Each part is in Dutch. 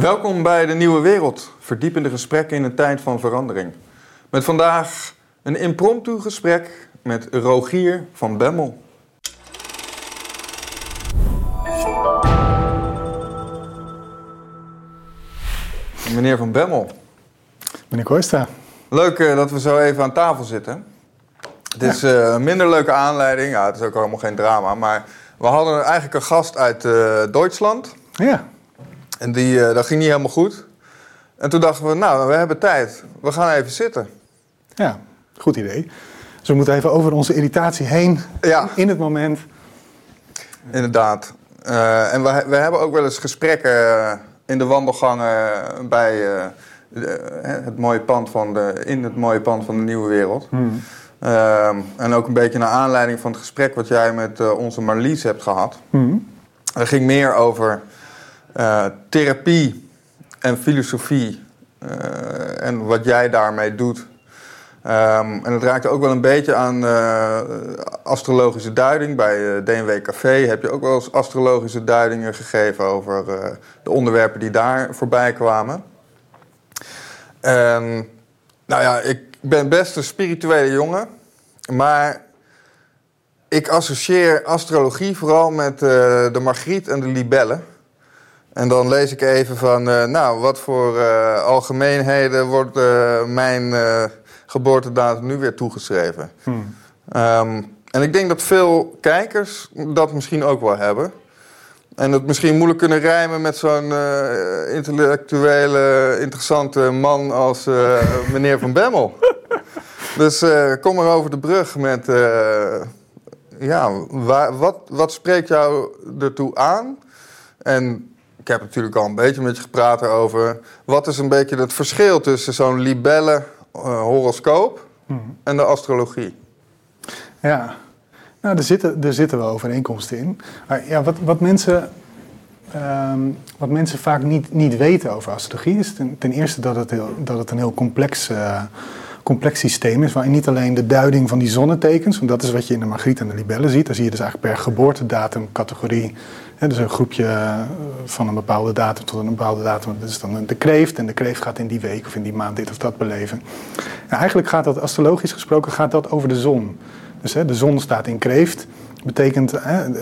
Welkom bij de Nieuwe Wereld, verdiepende gesprekken in een tijd van verandering. Met vandaag een impromptu gesprek met Rogier van Bemmel. Meneer van Bemmel, Meneer Koista. leuk eh, dat we zo even aan tafel zitten. Het is eh, een minder leuke aanleiding, ja, het is ook helemaal geen drama, maar we hadden eigenlijk een gast uit eh, Duitsland. Ja, En die, eh, dat ging niet helemaal goed. En toen dachten we, nou, we hebben tijd. We gaan even zitten. ja, goed idee. Dus we moeten even over onze irritatie heen Ja, in het moment. inderdaad. Eh, en we, we hebben ook wel eens gesprekken eh, in de wandelgangen bij het mooie pand van de, in het mooie pand van de Nieuwe Wereld. Ehm, en ook een beetje naar aanleiding van het gesprek wat jij met onze Marlies hebt gehad. Het ging meer over eh, therapie en filosofie eh, en wat jij daarmee doet. Ehm, en het raakte ook wel een beetje aan eh, astrologische duiding. Bij DNW Café heb je ook wel eens astrologische duidingen gegeven over de onderwerpen die daar voorbij kwamen. En, nou ja, ik ben best een spirituele jongen, maar ik associeer astrologie vooral met de Margriet en de libellen. En dan lees ik even van, eh, nou, wat voor eh, algemeenheden wordt eh, mijn geboortedatum nu weer toegeschreven? Hmm. Ehm, en ik denk dat veel kijkers dat misschien ook wel hebben. En het misschien moeilijk kunnen rijmen met zo'n intellectuele, interessante man als meneer Van Bemmel. dus kom er over de brug met, ja, waar, wat, wat spreekt jou ertoe aan? En ik heb natuurlijk al een beetje met je gepraat over wat is een beetje het verschil tussen zo'n libelle eh, horoscoop en de astrologie. Ja, nou, er zitten, er zitten wel overeenkomsten in. Maar ja, wat, wat, mensen, ehm, wat mensen vaak niet, niet weten over astrologie is ten, ten eerste dat het, heel, dat het een heel complex, eh, complex systeem is. Waarin niet alleen de duiding van die zonnetekens, want dat is wat je in de Margriet en de Libelle ziet. Daar zie je dus eigenlijk per geboortedatum, categorie. Dus een groepje eh, van een bepaalde datum tot een bepaalde datum. Dat is dan de kreeft. En de kreeft gaat in die week of in die maand dit of dat beleven. Eigenlijk gaat dat, astrologisch gesproken, gaat dat over de zon. Dus de zon staat in kreeft. Betekent, eh, eh,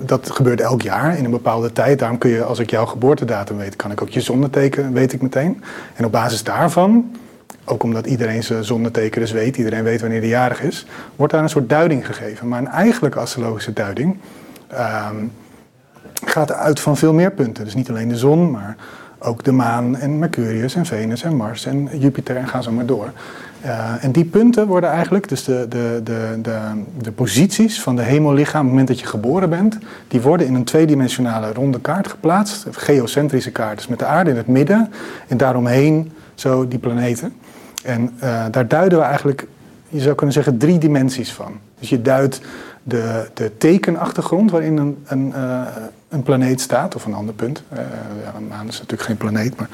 dat gebeurt elk jaar in een bepaalde tijd. Daarom kun je, als ik jouw geboortedatum weet, kan ik ook je zonneteken, weet ik meteen. En op basis daarvan, ook omdat iedereen zijn zonneteken dus weet, iedereen weet wanneer hij jarig is, wordt daar een soort duiding gegeven. Maar een eigenlijke astrologische duiding ehm, gaat uit van veel meer punten. Dus niet alleen de zon, maar ook de maan en Mercurius en Venus en Mars en Jupiter en ga zo maar door. Uh, en die punten worden eigenlijk, dus de, de, de, de, de posities van de hemellichaam op het moment dat je geboren bent, die worden in een tweedimensionale ronde kaart geplaatst, geocentrische kaart, dus met de aarde in het midden en daaromheen zo die planeten. En uh, daar duiden we eigenlijk, je zou kunnen zeggen, drie dimensies van. Dus je duidt de, de tekenachtergrond waarin een, een, uh, een planeet staat, of een ander punt. Uh, ja, een maan is natuurlijk geen planeet, maar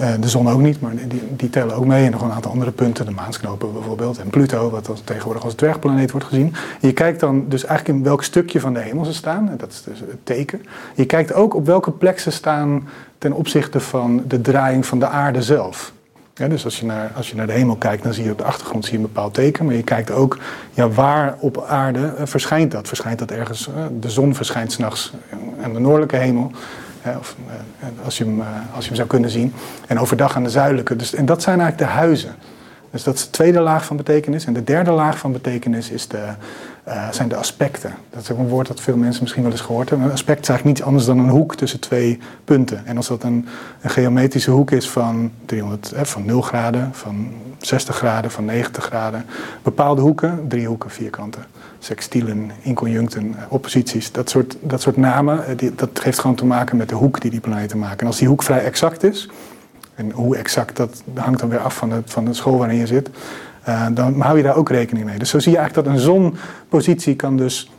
uh, de zon ook niet, maar die, die, tellen ook mee. En nog een aantal andere punten, de maansknopen bijvoorbeeld, en Pluto, wat als, tegenwoordig als dwergplaneet wordt gezien. En je kijkt dan dus eigenlijk in welk stukje van de hemel ze staan, en dat is dus het teken. Je kijkt ook op welke plek ze staan ten opzichte van de draaiing van de aarde zelf. Dus als je, naar, als je naar de hemel kijkt, dan zie je op de achtergrond zie je een bepaald teken. Maar je kijkt ook, ja, waar op aarde uh, verschijnt dat? Verschijnt dat ergens? Uh, de zon verschijnt s'nachts aan de noordelijke hemel. Of, als, je hem, als je hem zou kunnen zien. En overdag aan de zuidelijke. Dus, en dat zijn eigenlijk de huizen. Dus dat is de tweede laag van betekenis. En de derde laag van betekenis is de, uh, zijn de aspecten. Dat is ook een woord dat veel mensen misschien wel eens gehoord hebben. Een aspect is eigenlijk niet anders dan een hoek tussen twee punten. En als dat een, een geometrische hoek is van, 300, eh, van 0 graden, van 60 graden, van 90 graden. Bepaalde hoeken, drie hoeken, vierkanten, sextielen, inconjuncten, opposities. Dat soort, dat soort namen, die, dat heeft gewoon te maken met de hoek die die planeten maken. En als die hoek vrij exact is, en hoe exact, dat hangt dan weer af van de, van de school waarin je zit. Uh, dan hou je daar ook rekening mee. Dus zo zie je eigenlijk dat een zonpositie kan dus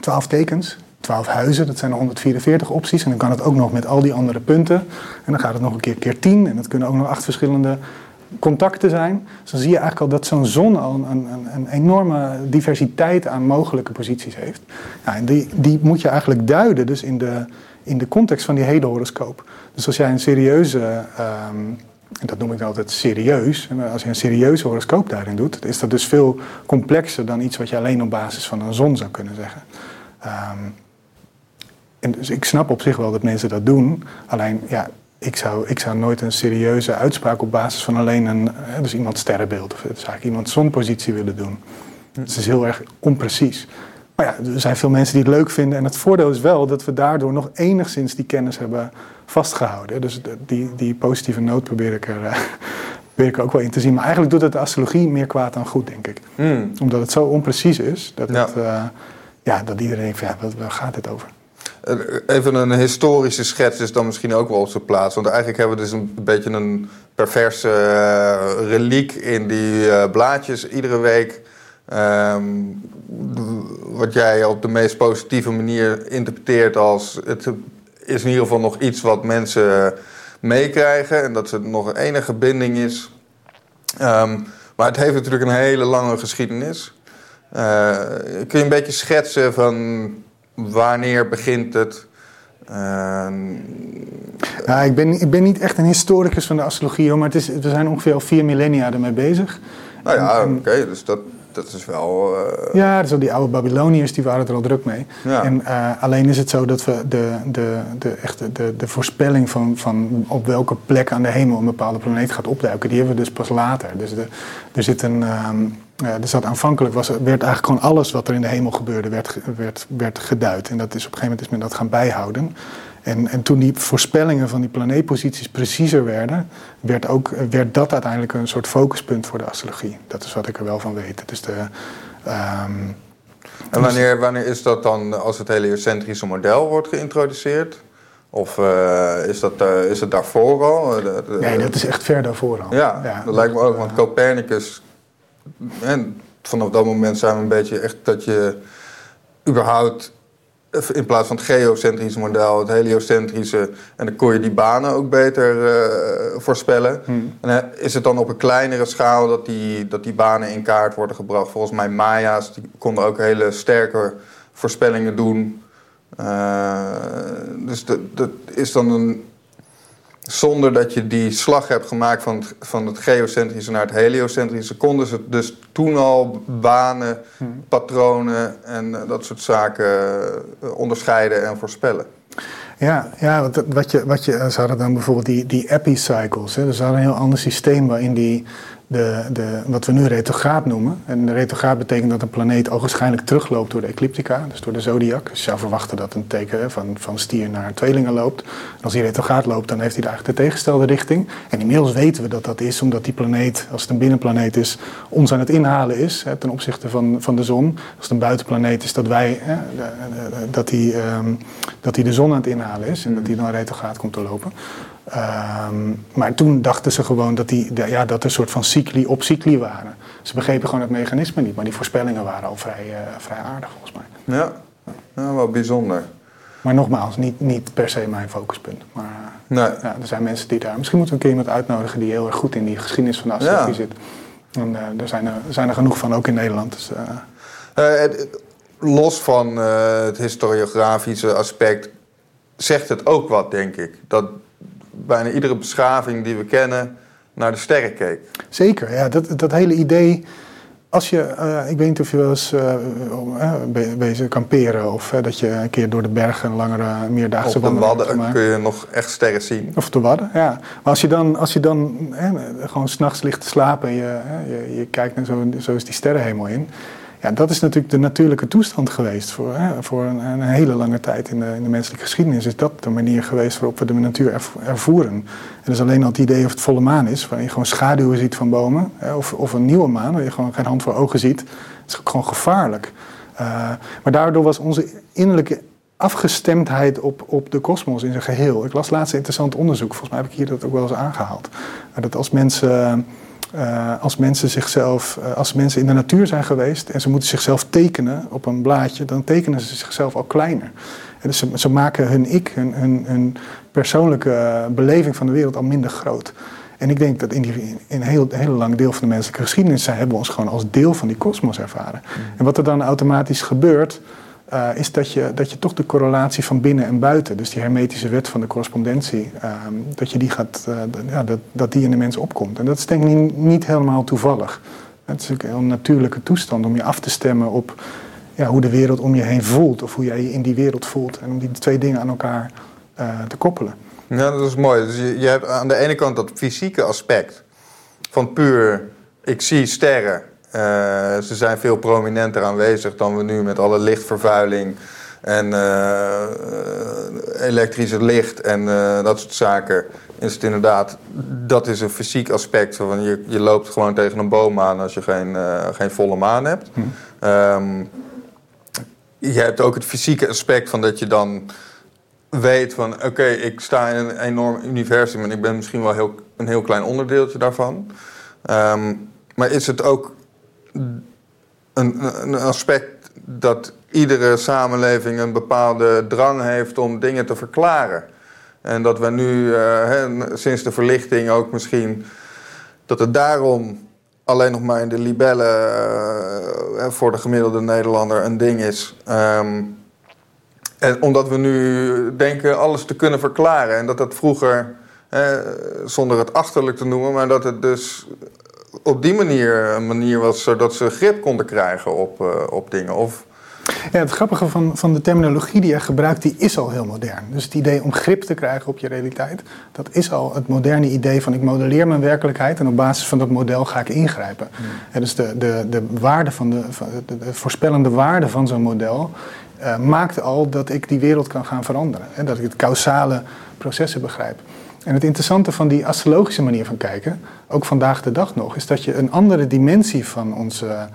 12 tekens, 12 huizen, dat zijn er 144 opties. En dan kan het ook nog met al die andere punten. En dan gaat het nog een keer keer 10. En dat kunnen ook nog acht verschillende contacten zijn. Dus dan zie je eigenlijk al dat zo'n zon al een, een, een, enorme diversiteit aan mogelijke posities heeft. En die, die moet je eigenlijk duiden dus in de, in de context van die hele horoscoop. Dus als jij een serieuze, ehm, en dat noem ik altijd serieus, als je een serieuze horoscoop daarin doet, is dat dus veel complexer dan iets wat je alleen op basis van een zon zou kunnen zeggen. Ehm, en dus ik snap op zich wel dat mensen dat doen, alleen ja, ik zou, ik zou nooit een serieuze uitspraak op basis van alleen een, dus iemand sterrenbeeld of dus eigenlijk iemand zonpositie willen doen. Het is heel erg onprecies. Maar ja, er zijn veel mensen die het leuk vinden. En het voordeel is wel dat we daardoor nog enigszins die kennis hebben vastgehouden. Dus die, die positieve noot probeer ik, er, probeer ik er ook wel in te zien. Maar eigenlijk doet het de astrologie meer kwaad dan goed, denk ik. Hmm. Omdat het zo onprecies is dat, het, uh, ja, dat iedereen denkt: van, ja, waar gaat dit over? Eh, even een historische schets is dan misschien ook wel op zijn plaats. Want eigenlijk hebben we dus een beetje een perverse reliek in die blaadjes iedere week Ehm, wat jij op de meest positieve manier interpreteert als het is in ieder geval nog iets wat mensen meekrijgen en dat het nog een enige binding is. Um, maar het heeft natuurlijk een hele lange geschiedenis. Uh, kun je een beetje schetsen van wanneer begint het? Uh, ja, ik, ben, ik ben niet echt een historicus van de astrologie, maar het is, we zijn ongeveer al vier millennia ermee bezig. Nou ja, oké, dus dat, dat is wel... Uh... Ja, dus die oude Babyloniërs die waren er al druk mee. En uh, alleen is het zo dat we de, de, de, echt de, de voorspelling van, van op welke plek aan de hemel een bepaalde planeet gaat opduiken, die hebben we dus pas later. Dus de, er zit een... Um, dus dat aanvankelijk was, werd eigenlijk gewoon alles wat er in de hemel gebeurde, werd, werd, werd geduid. En dat is op een gegeven moment is men dat gaan bijhouden. En, en toen die voorspellingen van die planeetposities preciezer werden, werd, ook, werd dat uiteindelijk een soort focuspunt voor de astrologie. Dat is wat ik er wel van weet. Dus de, um, en wanneer, wanneer is dat dan als het heliocentrische model wordt geïntroduceerd? Of uh, is, dat, uh, is het daarvoor al? nee, dat is echt ver daarvoor al. Ja, ja dat lijkt me ook. Want Copernicus, en vanaf dat moment zijn we een beetje echt dat je überhaupt in plaats van het geocentrische model, het heliocentrische. En dan kon je die banen ook beter uh, voorspellen. Hmm. En uh, is het dan op een kleinere schaal dat die, dat die banen in kaart worden gebracht? Volgens mij Maya's die konden ook hele sterke voorspellingen doen. Uh, dus dat, dat is dan een zonder dat je die slag hebt gemaakt van het, van het geocentrische naar het heliocentrische, konden ze dus toen al banen, hmm. patronen en eh, dat soort zaken eh, onderscheiden en voorspellen. Ja, ja wat, je, wat je, ze hadden dan bijvoorbeeld die, die epicycles. Hè. Dus ze hadden een heel ander systeem waarin die de, de, wat we nu retrograde noemen. En retrograde betekent dat een planeet ogenschijnlijk terugloopt door de ecliptica, dus door de zodiac. Dus je zou verwachten dat een teken van, van stier naar tweelingen loopt. Als die retrograde loopt, dan heeft hij eigenlijk de tegenstelde richting. En inmiddels weten we dat dat is omdat die planeet, als het een binnenplaneet is, ons aan het inhalen is hè, ten opzichte van, van de zon. Als het een buitenplaneet is, dat wij, hè, dat, die, um, dat die de zon aan het inhalen is en dat die dan retrograde komt te lopen. Um, maar toen dachten ze gewoon dat, die, ja, dat er een soort van cycli op cycli waren. Ze begrepen gewoon het mechanisme niet, maar die voorspellingen waren al vrij, uh, vrij aardig volgens mij. Ja, ja wel bijzonder. Maar nogmaals, niet, niet per se mijn focuspunt. Maar nee. ja, er zijn mensen die daar... Misschien moeten we een keer iemand uitnodigen die heel erg goed in die geschiedenis van de astrologie zit. En uh, er zijn er, zijn er genoeg van, ook in Nederland. Dus, los van het historiografische aspect zegt het ook wat, denk ik. Dat bijna iedere beschaving die we kennen naar de sterren keek. Zeker, ja. Dat, dat hele idee. Als je, uh, ik weet niet of je wel eens uh, uh, bezig kamperen of dat je een keer door de bergen een langere meerdaagse wandeling Op de Wadden kun je nog echt sterren zien. Of de Wadden, ja. Maar als je dan, als je dan gewoon s'nachts ligt te slapen en je, je, je kijkt naar zo, zo is die sterrenhemel in ja, dat is natuurlijk de natuurlijke toestand geweest voor, hè, voor een, hele lange tijd in de, in de, menselijke geschiedenis. Is dat de manier geweest waarop we de natuur ervoeren. En dus alleen al het idee of het volle maan is, waar je gewoon schaduwen ziet van bomen, hè, of, of een nieuwe maan, waar je gewoon geen hand voor ogen ziet, is gewoon gevaarlijk. Uh, maar daardoor was onze innerlijke afgestemdheid op, op de kosmos in zijn geheel. Ik las laatst een interessant onderzoek, volgens mij heb ik hier dat ook wel eens aangehaald. dat als mensen uh, als mensen zichzelf, uh, als mensen in de natuur zijn geweest en ze moeten zichzelf tekenen op een blaadje, dan tekenen ze zichzelf al kleiner. En dus ze, ze, maken hun ik, hun, hun, hun, persoonlijke beleving van de wereld al minder groot. En ik denk dat in, die, in een heel, heel lang deel van de menselijke geschiedenis zijn, hebben we ons gewoon als deel van die kosmos ervaren. Mm. En wat er dan automatisch gebeurt, uh, is dat je, dat je toch de correlatie van binnen en buiten, dus die hermetische wet van de correspondentie, uh, dat, je die gaat, uh, ja, dat, dat die in de mens opkomt. En dat is denk ik niet, niet helemaal toevallig. Het is ook een heel natuurlijke toestand om je af te stemmen op ja, hoe de wereld om je heen voelt, of hoe jij je in die wereld voelt. En om die twee dingen aan elkaar te koppelen. Ja, dat is mooi. Dus je, je hebt aan de ene kant dat fysieke aspect van puur, ik zie sterren. Uh, ze zijn veel prominenter aanwezig dan we nu met alle lichtvervuiling en uh, elektrische licht en uh, dat soort zaken. Is het inderdaad, dat is een fysiek aspect. Van je, je loopt gewoon tegen een boom aan als je geen, geen volle maan hebt. Hm. Um, je hebt ook het fysieke aspect van dat je dan weet van oké, ik sta in een enorm universum en ik ben misschien wel heel, een heel klein onderdeeltje daarvan. Um, maar is het ook een, een, aspect dat iedere samenleving een bepaalde drang heeft om dingen te verklaren? En dat we nu uh, sinds de verlichting ook misschien dat het daarom alleen nog maar in de libellen uh, voor de gemiddelde Nederlander een ding is. Um, en omdat we nu denken alles te kunnen verklaren. En dat dat vroeger, zonder het achterlijk te noemen, maar dat het dus op die manier een manier was zodat ze grip konden krijgen op, uh, op dingen. Of... Ja, het grappige van, van de terminologie die je gebruikt, die is al heel modern. Dus het idee om grip te krijgen op je realiteit, dat is al het moderne idee van ik modelleer mijn werkelijkheid en op basis van dat model ga ik ingrijpen. Hmm. Dus de, de, de, waarde van de, van de, de voorspellende waarde van zo'n model uh, maakt al dat ik die wereld kan gaan veranderen. En dat ik het causale processen begrijp. En het interessante van die astrologische manier van kijken, ook vandaag de dag nog, is dat je een andere dimensie van onze,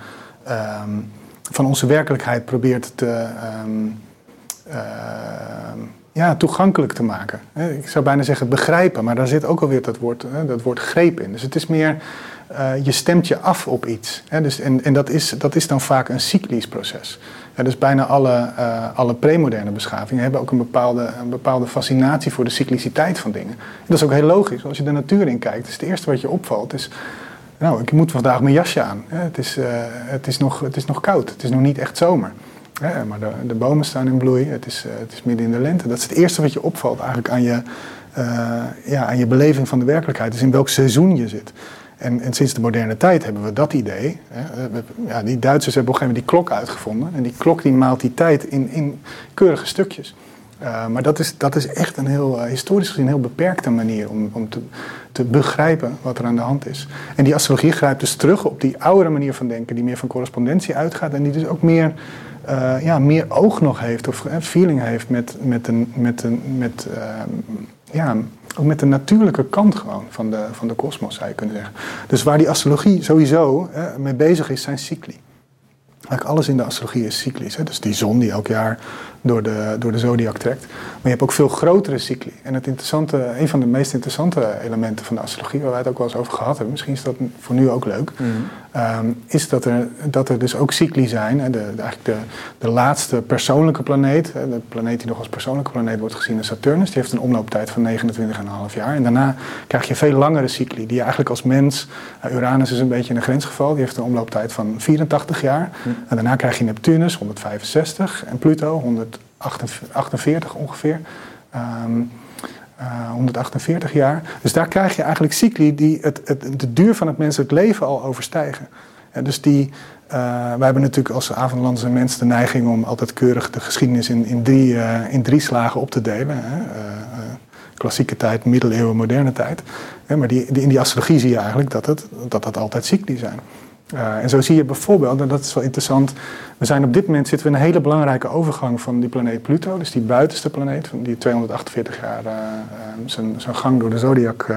um, van onze werkelijkheid probeert te, um, uh, ja, toegankelijk te maken. Ik zou bijna zeggen begrijpen, maar daar zit ook alweer dat woord, dat woord greep in. Dus het is meer, uh, je stemt je af op iets. Dus, en en dat, is, dat is dan vaak een cyclisch proces. Dus bijna alle, uh, alle premoderne beschavingen hebben ook een bepaalde, een bepaalde fascinatie voor de cycliciteit van dingen. En dat is ook heel logisch. Als je de natuur in kijkt, is het eerste wat je opvalt is... Nou, ik moet vandaag mijn jasje aan. Het is, uh, het is, nog, het is nog koud. Het is nog niet echt zomer. Maar de, de, bomen staan in bloei. Het is, uh, het is midden in de lente. Dat is het eerste wat je opvalt eigenlijk aan je, ja, aan je beleving van de werkelijkheid. Dus in welk seizoen je zit. En, en, sinds de moderne tijd hebben we dat idee. Hè. Ja, die Duitsers hebben op een gegeven moment die klok uitgevonden. En die klok die maalt die tijd in, in keurige stukjes. Uh, maar dat is, dat is echt een heel, uh, historisch gezien, heel beperkte manier om, om te, te begrijpen wat er aan de hand is. En die astrologie grijpt dus terug op die oudere manier van denken, die meer van correspondentie uitgaat en die dus ook meer, uh, ja, meer oog nog heeft of feeling heeft met, met, een, met, een, met ja, ook met de natuurlijke kant gewoon van de, van de kosmos, zou je kunnen zeggen. Dus waar die astrologie sowieso hè, mee bezig is, zijn cycli. Eigenlijk alles in de astrologie is cyclisch. Hè? Dus die zon die elk jaar door de, door de zodiac trekt. Maar je hebt ook veel grotere cycli. En het interessante, een van de meest interessante elementen van de astrologie, waar wij het ook wel eens over gehad hebben, misschien is dat voor nu ook leuk, mhm. ehm, is dat er, dat er dus ook cycli zijn. De, de, eigenlijk de, de laatste persoonlijke planeet, de planeet die nog als persoonlijke planeet wordt gezien, is Saturnus, die heeft een omlooptijd van 29,5 jaar. En daarna krijg je veel langere cycli, die je eigenlijk als mens, uh, Uranus is een beetje een grensgeval, die heeft een omlooptijd van 84 jaar. Mhm. En daarna krijg je Neptunus, 165, en Pluto, 100. 48 ongeveer. Um, uh, 148 jaar. Dus daar krijg je eigenlijk cycli die het, het, de duur van het menselijk leven al overstijgen. En dus die, uh, wij hebben natuurlijk als avondlandse mensen de neiging om altijd keurig de geschiedenis in, in, drie, uh, in drie slagen op te delen. Hè? Klassieke tijd, middeleeuwen, moderne tijd. maar die, die, in die astrologie zie je eigenlijk dat, het, dat dat altijd cycli zijn. Uh, en zo zie je bijvoorbeeld, en dat is wel interessant, we zijn op dit moment zitten we in een hele belangrijke overgang van die planeet Pluto, dus die buitenste planeet, die 248 jaar uh, zijn, zijn gang door de zodiac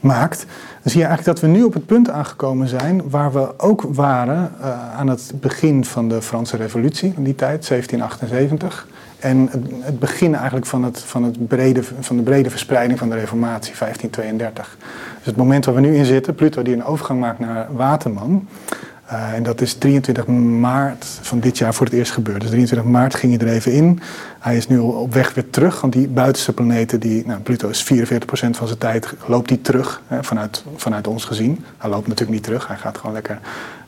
maakt. Dan zie je eigenlijk dat we nu op het punt aangekomen zijn waar we ook waren aan het begin van de Franse Revolutie, in die tijd, 1778. En het, het, begin eigenlijk van, het, van, het brede, van de brede verspreiding van de Reformatie, 1532. Dus het moment waar we nu in zitten, Pluto die een overgang maakt naar Waterman. Uh, en dat is 23 maart van dit jaar voor het eerst gebeurd. Dus 23 maart ging hij er even in. Hij is nu op weg weer terug, want die buitenste planeten, die, nou, Pluto is 44% van zijn tijd, loopt hij terug hè, vanuit, vanuit ons gezien. Hij loopt natuurlijk niet terug, hij gaat gewoon lekker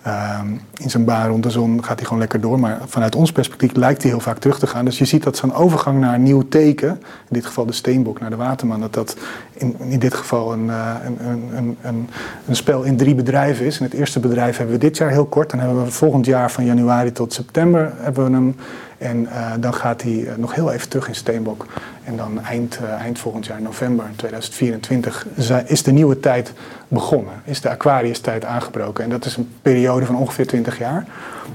Ehm, in zijn baan rond de zon gaat hij gewoon lekker door. Maar vanuit ons perspectief lijkt hij heel vaak terug te gaan. Dus je ziet dat zo'n overgang naar een nieuw teken, in dit geval de steenbok naar de waterman, dat dat in, in dit geval een, uh, een, een, een, een, spel in drie bedrijven is. En het eerste bedrijf hebben we dit jaar heel kort. Dan hebben we volgend jaar van januari tot september hebben we hem. En uh, dan gaat hij uh, nog heel even terug in Steenbok. En dan eind, uh, eind volgend jaar, november 2024, is de nieuwe tijd begonnen. Is de Aquarius-tijd aangebroken. En dat is een periode van ongeveer 20 jaar.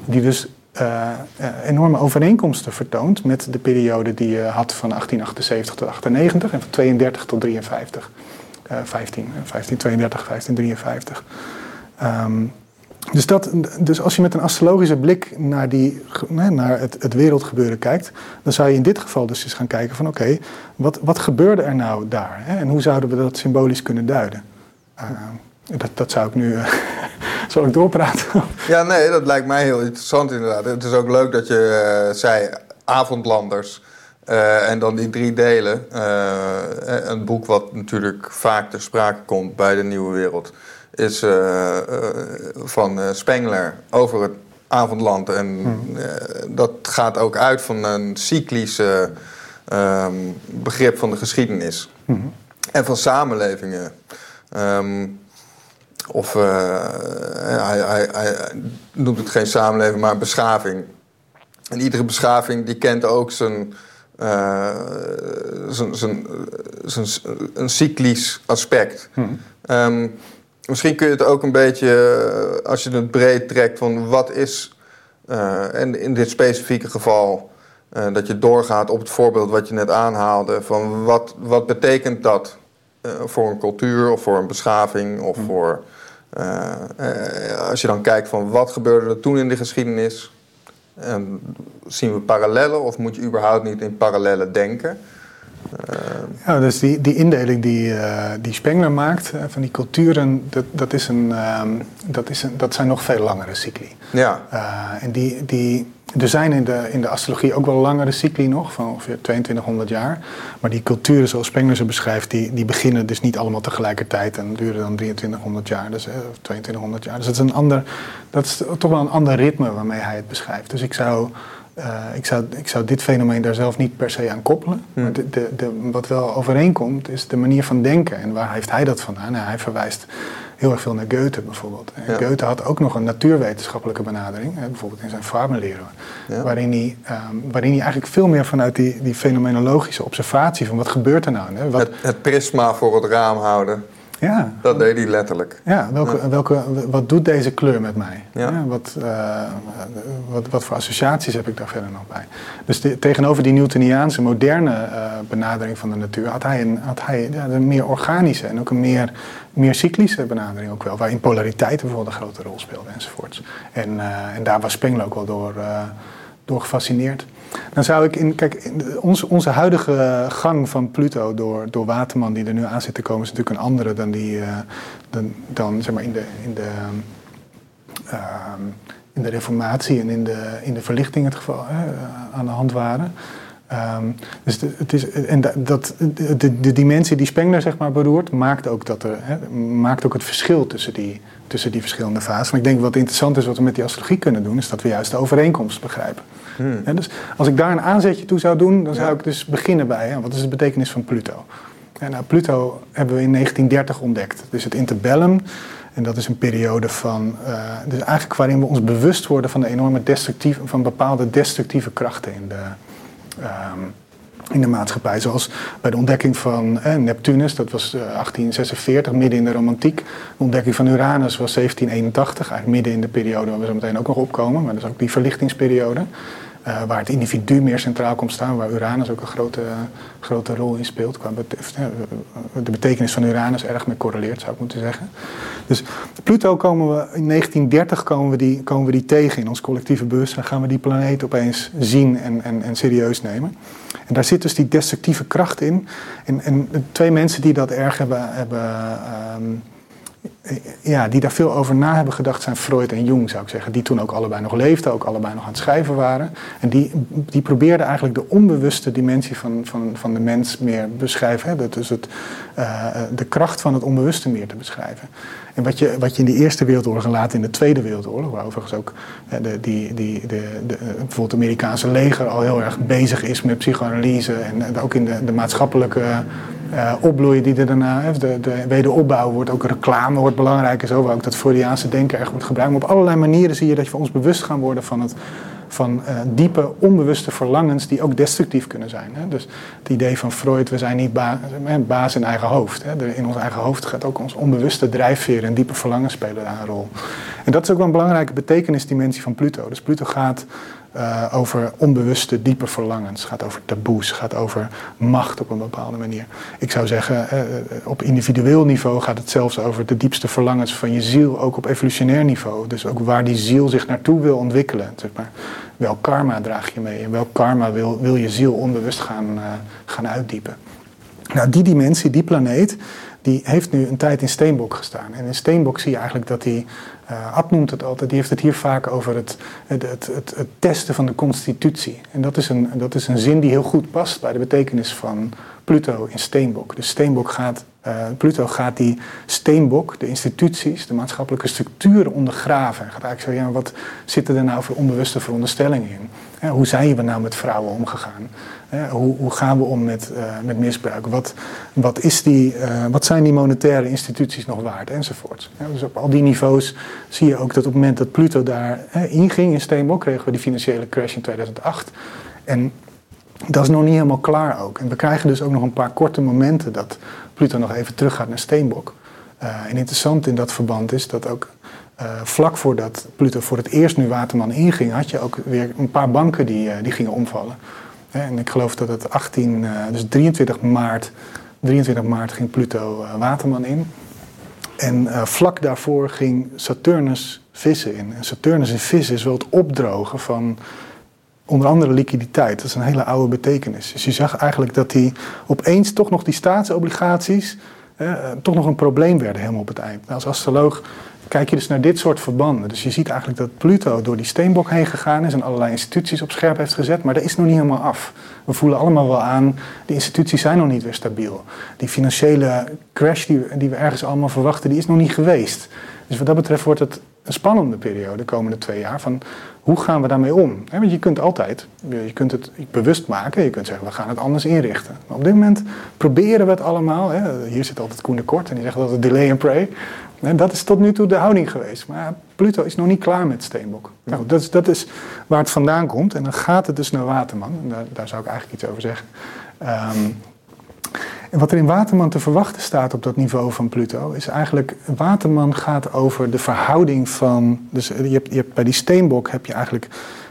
Die dus enorme overeenkomsten vertoont met de periode die je had van 1878 tot 1898 en van 32 tot 53. 15, 1532, 1553. Um, dus, dat, dus als je met een astrologische blik naar, die, naar het, het, wereldgebeuren kijkt, dan zou je in dit geval dus eens gaan kijken van oké, wat, wat gebeurde er nou daar? Hè? En hoe zouden we dat symbolisch kunnen duiden? Uh, dat, dat zou ik nu. Zal ik doorpraten? ja, nee, dat lijkt mij heel interessant inderdaad. Het is ook leuk dat je uh, zei avondlanders. En dan die drie delen. een boek wat natuurlijk vaak ter sprake komt bij de Nieuwe Wereld is uh, van uh, Spengler over het avondland. En hmm. dat gaat ook uit van een cyclische um, begrip van de geschiedenis. Hmm. En van samenlevingen. Um, of hij, hij, hij, noemt het geen samenleving, maar beschaving. En iedere beschaving die kent ook zijn, zijn, zijn, zijn, een cyclisch aspect. Hmm. Um, Misschien kun je het ook een beetje, eh, als je het breed trekt, van wat is, uh, en in dit specifieke geval, uh, dat je doorgaat op het voorbeeld wat je net aanhaalde, van wat, wat betekent dat uh, voor een cultuur of voor een beschaving of mm. voor, als je dan kijkt van wat gebeurde er toen in de geschiedenis, en zien we parallellen of moet je überhaupt niet in parallellen denken? Ja, dus die, die indeling die, uh, die Spengler maakt uh, van die culturen, dat, dat, is een, uh, dat, is een, dat zijn nog veel langere cycli. Ja. Eh, en die, die, er zijn in de, in de astrologie ook wel langere cycli nog, van ongeveer 2200 jaar. Maar die culturen zoals Spengler ze beschrijft, die, die beginnen dus niet allemaal tegelijkertijd en duren dan 2300 jaar, dus, of 2200 jaar. Dus dat is, een ander, dat is toch wel een ander ritme waarmee hij het beschrijft. Dus ik zou uh, ik, zou, ik zou dit fenomeen daar zelf niet per se aan koppelen. Hmm. Maar de, de, de, wat wel overeenkomt is de manier van denken. En waar heeft hij dat vandaan? Nou, hij verwijst heel erg veel naar Goethe bijvoorbeeld. Ja. Goethe had ook nog een natuurwetenschappelijke benadering, hè, bijvoorbeeld in zijn Farbenlehre, ja. waarin, hij, um, waarin hij eigenlijk veel meer vanuit die, die fenomenologische observatie van wat gebeurt er nou. Hè? Wat, het, het prisma voor het raam houden. Ja. Dat deed hij letterlijk. Ja, welke, Welke, wat doet deze kleur met mij? Ja. wat, uh, wat, wat voor associaties heb ik daar verder nog bij? Dus tegenover die Newtoniaanse moderne uh, benadering van de natuur had hij een, had hij, ja, een meer organische en ook een meer, meer cyclische benadering ook wel. Waarin polariteit bijvoorbeeld een grote rol speelde enzovoorts. En, uh, en daar was Spengler ook wel door, door gefascineerd. Dan zou ik in, kijk, onze, onze huidige gang van Pluto door, door Waterman, die er nu aan zit te komen, is natuurlijk een andere dan die, uh, dan, dan zeg maar in de, in de, uh, in de reformatie en in de, in de verlichting het geval uh, aan de hand waren. Um, dus de, het is, en dat, de, de, dimensie die Spengler zeg maar beroert, maakt ook, dat er, hè, maakt ook het verschil tussen die, tussen die verschillende fasen. Maar ik denk wat interessant is wat we met die astrologie kunnen doen, is dat we juist de overeenkomst begrijpen. Hmm. dus als ik daar een aanzetje toe zou doen, dan zou ik dus beginnen bij ja, wat is de betekenis van Pluto. Nou, Pluto hebben we in 1930 ontdekt. Dus het interbellum. En dat is een periode van, uh, dus eigenlijk waarin we ons bewust worden van de enorme destructieve, van bepaalde destructieve krachten in de, um, in de maatschappij. Zoals bij de ontdekking van eh, Neptunus, dat was uh, 1846, midden in de romantiek. De ontdekking van Uranus was 1781, eigenlijk midden in de periode waar we zo meteen ook nog opkomen. Maar dat is ook die verlichtingsperiode. Uh, waar het individu meer centraal komt staan, waar Uranus ook een grote, grote rol in speelt. Qua de betekenis van Uranus erg mee correleert, zou ik moeten zeggen. Dus Pluto komen we in 1930 komen we die, komen we die tegen in ons collectieve bewustzijn. Gaan we die planeet opeens zien en, en, en serieus nemen. En daar zit dus die destructieve kracht in. En, en twee mensen die dat erg hebben, hebben um, ja, die daar veel over na hebben gedacht zijn Freud en Jung, zou ik zeggen. Die toen ook allebei nog leefden, ook allebei nog aan het schrijven waren. En die, die probeerden eigenlijk de onbewuste dimensie van, van, van de mens meer beschrijven. Hè? Dus het, uh, de kracht van het onbewuste meer te beschrijven. En wat je, wat je in de Eerste Wereldoorlog en later in de Tweede Wereldoorlog, waar overigens ook de, die, die, de, de, bijvoorbeeld het Amerikaanse leger al heel erg bezig is met psychoanalyse en ook in de, de maatschappelijke uh, opbloeien die er daarna, de, de wederopbouw wordt ook reclame wordt belangrijk en zo, waar ook dat Freudiaanse denken erg wordt gebruikt. Maar op allerlei manieren zie je dat je ons bewust gaan worden van het van uh, diepe, onbewuste verlangens die ook destructief kunnen zijn. Hè. Dus het idee van Freud, we zijn niet ba baas in eigen hoofd. Hè. In ons eigen hoofd gaat ook ons onbewuste drijfveer en diepe verlangens spelen daar een rol. En dat is ook wel een belangrijke betekenisdimensie van Pluto. Dus Pluto gaat uh, over onbewuste, diepe verlangens. gaat over taboes, gaat over macht op een bepaalde manier. Ik zou zeggen, uh, op individueel niveau gaat het zelfs over de diepste verlangens van je ziel, ook op evolutionair niveau. Dus ook waar die ziel zich naartoe wil ontwikkelen. Zeg maar. Welk karma draag je mee en welk karma wil, wil je ziel onbewust gaan, gaan uitdiepen. Nou, die dimensie, die planeet, die heeft nu een tijd in Steenbok gestaan. En in Steenbok zie je eigenlijk dat die, uh, Ad noemt het altijd, die heeft het hier vaak over het, het, het, het, testen van de constitutie. En dat is, een, dat is een zin die heel goed past bij de betekenis van Pluto in Steenbok. Dus Steenbok gaat, uh, Pluto gaat die Steenbok, de instituties, de maatschappelijke structuren ondergraven. En gaat eigenlijk zo, ja, wat zitten er nou voor onbewuste veronderstellingen in? hoe zijn we nou met vrouwen omgegaan? hoe, hoe, gaan we om met, met misbruik? Wat, wat, is die, wat zijn die monetaire instituties nog waard? Enzovoort. dus op al die niveaus zie je ook dat op het moment dat Pluto daar inging in Steenbok, kregen we die financiële crash in 2008. En dat is nog niet helemaal klaar ook. En we krijgen dus ook nog een paar korte momenten dat Pluto nog even teruggaat naar Steenbok. Uh, en interessant in dat verband is dat ook uh, vlak voordat Pluto voor het eerst nu Waterman inging, had je ook weer een paar banken die, uh, die gingen omvallen. En ik geloof dat het 18, dus 23 maart, 23 maart ging Pluto Waterman in. En vlak daarvoor ging Saturnus vissen in. En Saturnus in vissen is wel het opdrogen van onder andere liquiditeit. Dat is een hele oude betekenis. Dus je zag eigenlijk dat die opeens toch nog die staatsobligaties eh, toch nog een probleem werden helemaal op het eind. Nou, als astroloog kijk je dus naar dit soort verbanden. Dus je ziet eigenlijk dat Pluto door die steenbok heen gegaan is en allerlei instituties op scherp heeft gezet, maar dat is nog niet helemaal af. We voelen allemaal wel aan, die instituties zijn nog niet weer stabiel. Die financiële crash die, die we ergens allemaal verwachten, die is nog niet geweest. Dus wat dat betreft wordt het een spannende periode de komende twee jaar. Van hoe gaan we daarmee om? want je kunt altijd, je kunt het bewust maken, je kunt zeggen we gaan het anders inrichten. Maar op dit moment proberen we het allemaal. Hier zit altijd Koen de Kort en die zegt altijd delay and pray. dat is tot nu toe de houding geweest. Maar Pluto is nog niet klaar met Steenbok. Nou, dat, is, dat is waar het vandaan komt. En dan gaat het dus naar Waterman. En daar, daar zou ik eigenlijk iets over zeggen. Um, en wat er in Waterman te verwachten staat op dat niveau van Pluto, is eigenlijk, Waterman gaat over de verhouding van, dus je hebt, je bij die steenbok heb je eigenlijk,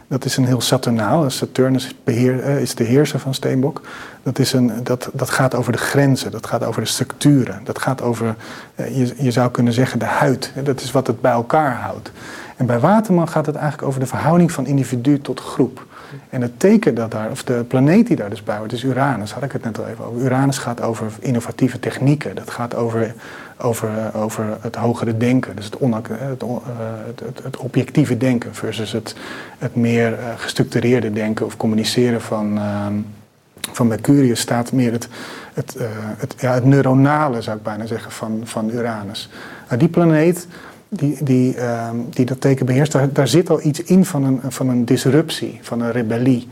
dat is een heel Saturnaal, Saturnus beheer, eh, is de heerser van steenbok. Dat, is een, dat, dat gaat over de grenzen, dat gaat over de structuren, dat gaat over, eh, je, je zou kunnen zeggen, de huid. Dat is wat het bij elkaar houdt. En bij Waterman gaat het eigenlijk over de verhouding van individu tot groep. En het teken dat daar, of de planeet die daar dus bij hoort, is Uranus. Had ik het net al even over. Uranus gaat over innovatieve technieken. Dat gaat over, over, over het hogere denken. Dus het, on, het, het, het, objectieve denken versus het, het meer eh, gestructureerde denken of communiceren van, ehm, van Mercurius staat meer het, het, het, ja, het neuronale, zou ik bijna zeggen, van, van Uranus. Nou, die planeet die, die, uh, die dat teken beheerst, daar, zit al iets in van een, van een disruptie, van een rebellie.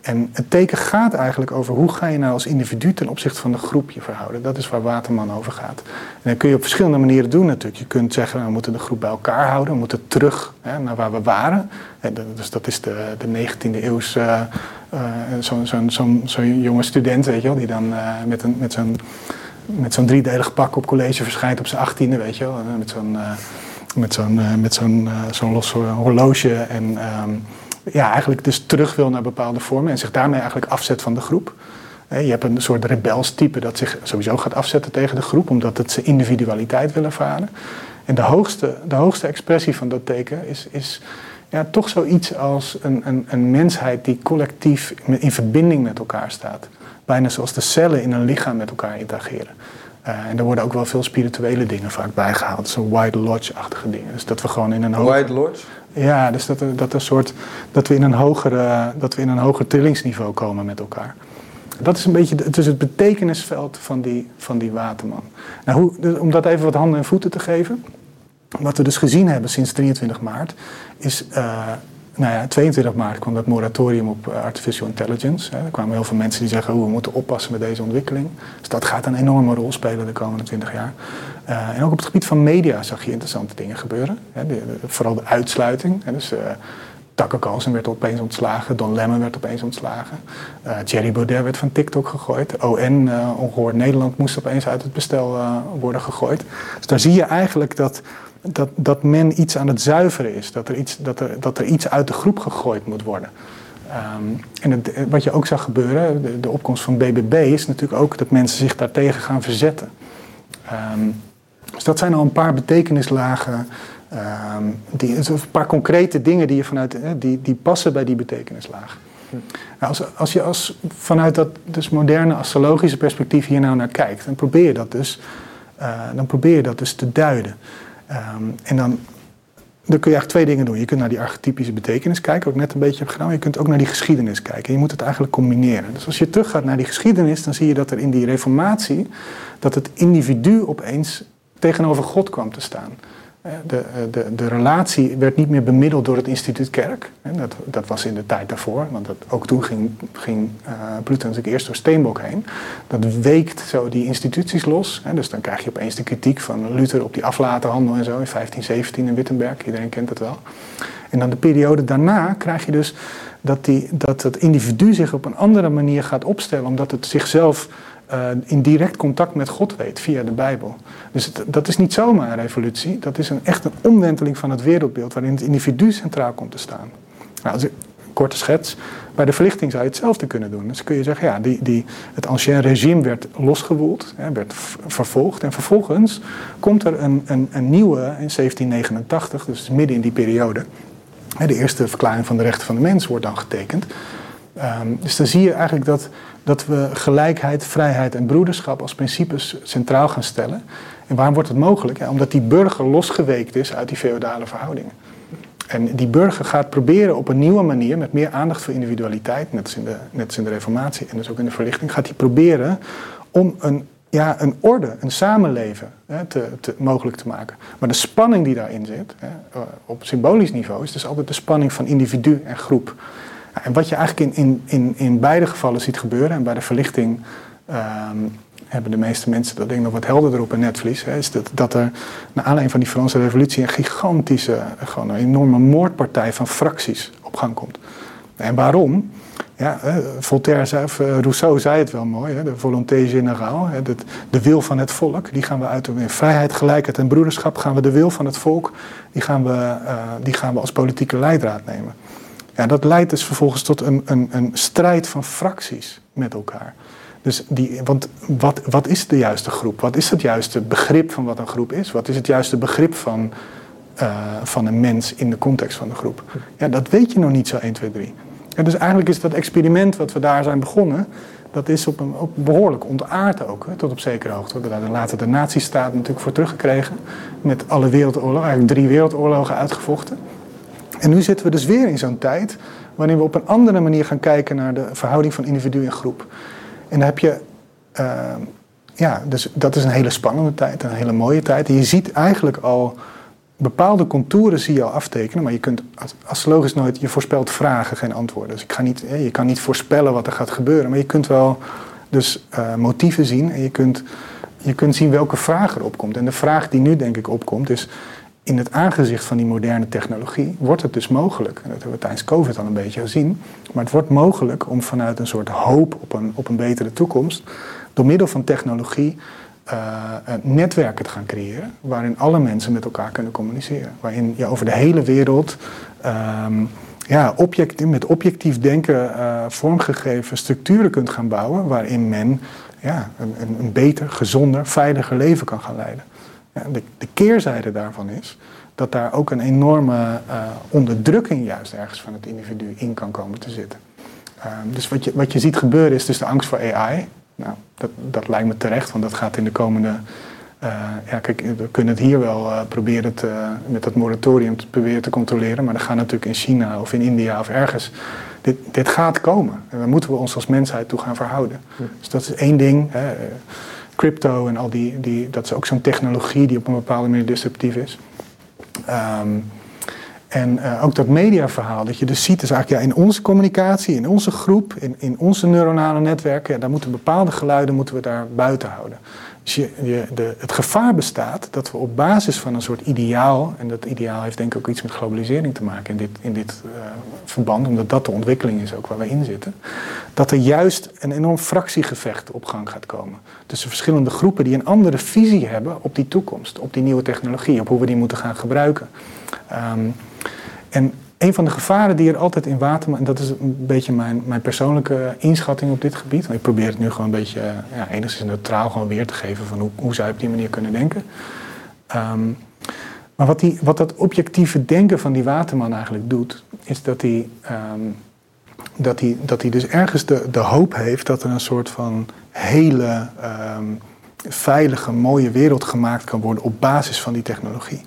En het teken gaat eigenlijk over hoe ga je nou als individu ten opzichte van de groep je verhouden. Dat is waar Waterman over gaat. En dat kun je op verschillende manieren doen natuurlijk. Je kunt zeggen, nou, we moeten de groep bij elkaar houden, we moeten terug hè, naar waar we waren. dus dat is de, de 19e eeuws, uh, uh, zo'n zo, zo, zo jonge student, weet je wel, die dan uh, met, een, met zo'n met zo'n driedelig pak op college verschijnt op zijn achttiende, weet je wel. Met zo'n met zo'n uh, met zo'n uh, zo'n los horloge. En um, ja, eigenlijk dus terug wil naar bepaalde vormen en zich daarmee eigenlijk afzet van de groep. je hebt een soort rebelstype dat zich sowieso gaat afzetten tegen de groep, omdat het zijn individualiteit wil ervaren. En de hoogste, de hoogste expressie van dat teken is, is ja, toch zoiets als een, een, een mensheid die collectief in verbinding met elkaar staat. Bijna zoals de cellen in een lichaam met elkaar interageren. En er worden ook wel veel spirituele dingen vaak bijgehaald. Zo'n White Lodge-achtige dingen. Dus dat we gewoon in een hoger... White Lodge? Ja, dus dat, dat, een soort, dat, we in een hogere, dat we in een hoger trillingsniveau komen met elkaar. Dat is een beetje het, is het betekenisveld van die, van die waterman. Nou, hoe, dus om dat even wat handen en voeten te geven. Wat we dus gezien hebben sinds 23 maart is nou ja, 22 maart kwam dat moratorium op eh, artificial intelligence. Er kwamen heel veel mensen die zeggen, we moeten oppassen met deze ontwikkeling. Dus dat gaat een enorme rol spelen de komende 20 jaar. Uh, en ook op het gebied van media zag je interessante dingen gebeuren. Hè, vooral de uitsluiting. Hè, dus uh, Tucker Carlson werd opeens ontslagen, Don Lemon werd opeens ontslagen. Jerry Baudet werd van TikTok gegooid. ON, Ongehoord Nederland, moest opeens uit het bestel worden gegooid. Dus daar zie je eigenlijk dat dat, dat men iets aan het zuiveren is. Dat er iets, dat er, dat er iets uit de groep gegooid moet worden. Um, en het, wat je ook zag gebeuren, de, opkomst van BBB, is natuurlijk ook dat mensen zich daartegen gaan verzetten. Um, dus dat zijn al een paar betekenislagen, um, die, een paar concrete dingen die, je vanuit, die, die passen bij die betekenislagen. Nou, als, als je als, vanuit dat dus moderne astrologische perspectief hier nou naar kijkt, dan probeer je dat dus, uh, dan probeer je dat dus te duiden. Ehm, en dan, dan kun je eigenlijk twee dingen doen. Je kunt naar die archetypische betekenis kijken, wat ik net een beetje heb gedaan. Je kunt ook naar die geschiedenis kijken. En je moet het eigenlijk combineren. Dus als je teruggaat naar die geschiedenis, dan zie je dat er in die reformatie... dat het individu opeens tegenover God kwam te staan. De, eh, de, de relatie werd niet meer bemiddeld door het instituut kerk. Dat, dat was in de tijd daarvoor, want dat, ook toen ging, ging uh, Pluto natuurlijk eerst door Steenbok heen. Dat weekt zo die instituties los. Dus dan krijg je opeens de kritiek van Luther op die aflatenhandel en zo in 1517 in Wittenberg. Iedereen kent het wel. En dan de periode daarna krijg je dus dat, die, dat het individu zich op een andere manier gaat opstellen, omdat het zichzelf uh, in direct contact met God weet via de Bijbel. Dus dat is niet zomaar een revolutie, dat is een, echt een omwenteling van het wereldbeeld waarin het individu centraal komt te staan. Nou, ik, korte schets, bij de verlichting zou je hetzelfde kunnen doen. Dus kun je zeggen, ja, die, die, het ancien regime werd losgewoeld, hè, werd vervolgd en vervolgens komt er een, een, een nieuwe in 1789, dus midden in die periode. De eerste verklaring van de rechten van de mens wordt dan getekend. Um, dus dan zie je eigenlijk dat dat we gelijkheid, vrijheid en broederschap als principes centraal gaan stellen. En waarom wordt het mogelijk? Omdat die burger losgeweekt is uit die feodale verhoudingen. En die burger gaat proberen op een nieuwe manier, met meer aandacht voor individualiteit, net als in de, net als in de reformatie en dus ook in de verlichting, gaat hij proberen om een, ja, een orde, een samenleven hè, te, te, mogelijk te maken. Maar de spanning die daarin zit, hè, op symbolisch niveau, is dus altijd de spanning van individu en groep. En wat je eigenlijk in, in, in, in beide gevallen ziet gebeuren, en bij de verlichting ehm, hebben de meeste mensen dat ding nog wat helderder op een netvlies, hè, is dat, dat er naar aanleiding van die Franse revolutie een gigantische, gewoon een enorme moordpartij van fracties op gang komt. En waarom? Ja, Voltaire zei, eh, Rousseau zei het wel mooi, hè, de volonté générale, de, wil van het volk, die gaan we uit in vrijheid, gelijkheid en broederschap gaan we de wil van het volk, die gaan we, uh, die gaan we als politieke leidraad nemen. Ja, dat leidt dus vervolgens tot een, een, een strijd van fracties met elkaar. Dus die, want wat, wat is de juiste groep? Wat is het juiste begrip van wat een groep is? Wat is het juiste begrip van, uh, van een mens in de context van de groep? Ja, dat weet je nog niet zo 1, 2, 3. Ja, dus eigenlijk is dat experiment wat we daar zijn begonnen, dat is op een op behoorlijk ontaard ook, hè, tot op zekere hoogte. We hebben daar later de nazistaat natuurlijk voor teruggekregen, met alle wereldoorlogen, eigenlijk drie wereldoorlogen uitgevochten. En nu zitten we dus weer in zo'n tijd waarin we op een andere manier gaan kijken naar de verhouding van individu en groep. En dan heb je, uh, ja, dus dat is een hele spannende tijd, een hele mooie tijd. En je ziet eigenlijk al bepaalde contouren zie je al aftekenen, maar je kunt astrologisch nooit, je voorspelt vragen, geen antwoorden. Dus ik ga niet, je kan niet voorspellen wat er gaat gebeuren, maar je kunt wel dus uh, motieven zien en je kunt, je kunt zien welke vraag er opkomt. En de vraag die nu denk ik opkomt is, in het aangezicht van die moderne technologie wordt het dus mogelijk, en dat hebben we tijdens COVID al een beetje gezien, maar het wordt mogelijk om vanuit een soort hoop op een, op een betere toekomst, door middel van technologie, uh, netwerken te gaan creëren waarin alle mensen met elkaar kunnen communiceren. Waarin je over de hele wereld um, ja, object, met objectief denken uh, vormgegeven structuren kunt gaan bouwen waarin men ja, een, een beter, gezonder, veiliger leven kan gaan leiden. Ja, de, de, keerzijde daarvan is dat daar ook een enorme uh, onderdrukking juist ergens van het individu in kan komen te zitten. Uh, dus wat je, wat je ziet gebeuren is dus de angst voor AI. Nou, dat, dat lijkt me terecht, want dat gaat in de komende. Uh, ja, kijk, we kunnen het hier wel uh, proberen te, met dat moratorium te proberen te controleren, maar dat gaat natuurlijk in China of in India of ergens. Dit, dit gaat komen en daar moeten we ons als mensheid toe gaan verhouden. Dus dat is één ding. Hè. Crypto en al die, die, dat is ook zo'n technologie die op een bepaalde manier disruptief is. Um, en uh, ook dat mediaverhaal, dat je dus ziet, is eigenlijk ja, in onze communicatie, in onze groep, in, in onze neuronale netwerken, ja, daar moeten bepaalde geluiden moeten we daar buiten houden. De, het gevaar bestaat dat we op basis van een soort ideaal, en dat ideaal heeft denk ik ook iets met globalisering te maken in dit, in dit uh, verband, omdat dat de ontwikkeling is ook waar we in zitten, dat er juist een enorm fractiegevecht op gang gaat komen. Tussen verschillende groepen die een andere visie hebben op die toekomst, op die nieuwe technologie, op hoe we die moeten gaan gebruiken. Um, en een van de gevaren die er altijd in water, en dat is een beetje mijn, mijn persoonlijke inschatting op dit gebied. Ik probeer het nu gewoon een beetje ja, enigszins neutraal gewoon weer te geven van hoe, hoe zou op die manier kunnen denken. Um, maar wat, die, wat dat objectieve denken van die waterman eigenlijk doet, is dat hij, um, dat hij, dat hij dus ergens de, de hoop heeft dat er een soort van hele um, veilige, mooie wereld gemaakt kan worden op basis van die technologie.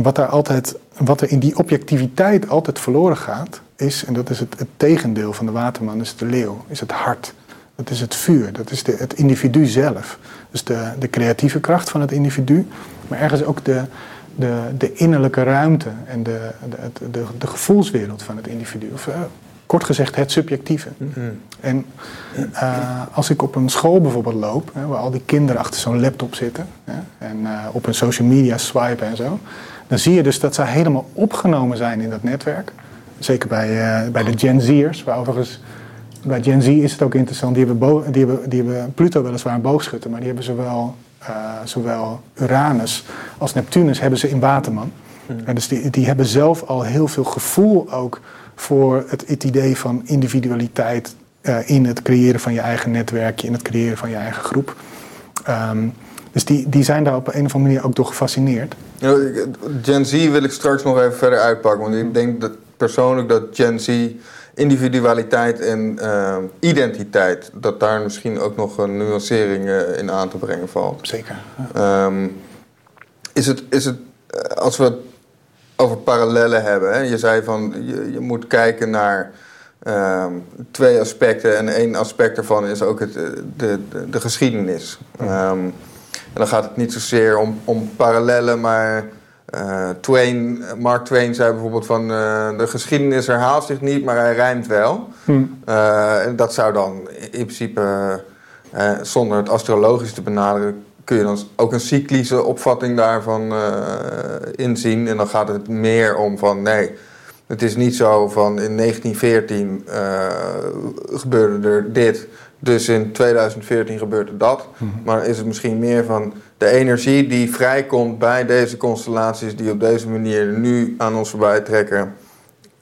En wat, daar altijd, wat er in die objectiviteit altijd verloren gaat, is, en dat is het, het tegendeel van de waterman, is de leeuw, is het hart. Dat is het vuur, dat is de, het individu zelf. Dus de, de creatieve kracht van het individu, maar ergens ook de, de, de innerlijke ruimte en de, de, de, de gevoelswereld van het individu. Of, uh, kort gezegd, het subjectieve. Mm-hmm. En uh, als ik op een school bijvoorbeeld loop, hè, waar al die kinderen achter zo'n laptop zitten hè, en uh, op hun social media swipen en zo, dan zie je dus dat zij helemaal opgenomen zijn in dat netwerk. Zeker bij, uh, bij de Gen Z'ers, waar overigens bij Gen Z is het ook interessant. Die hebben, die hebben, die hebben Pluto weliswaar een boogschutter, maar die hebben zowel, uh, zowel Uranus als Neptunus hebben ze in Waterman. Mm. En dus die, die hebben zelf al heel veel gevoel ook voor het, het idee van individualiteit uh, in het creëren van je eigen netwerkje, in het creëren van je eigen groep. Um, dus die, die zijn daar op een of andere manier ook door gefascineerd. Gen Z wil ik straks nog even verder uitpakken. Want ik denk dat persoonlijk dat Gen Z individualiteit en uh, identiteit, dat daar misschien ook nog een nuancering uh, in aan te brengen valt. Zeker. Ja. Um, is het, is het uh, als we het over parallellen hebben, hè? je zei van je, je moet kijken naar um, twee aspecten en één aspect daarvan is ook het, de, de, de geschiedenis. Um, en dan gaat het niet zozeer om, om parallellen, maar uh, Twain, Mark Twain zei bijvoorbeeld van uh, de geschiedenis herhaalt zich niet, maar hij rijmt wel. Hmm. Uh, en dat zou dan in principe, zonder het astrologisch te benaderen, kun je dan ook een cyclische opvatting daarvan inzien. En dan gaat het meer om van nee, het is niet zo van in 1914 gebeurde er dit. Dus in 2014 gebeurt dat. Mhm. Maar is het misschien meer van de energie die vrijkomt bij deze constellaties die op deze manier nu aan ons voorbij trekken.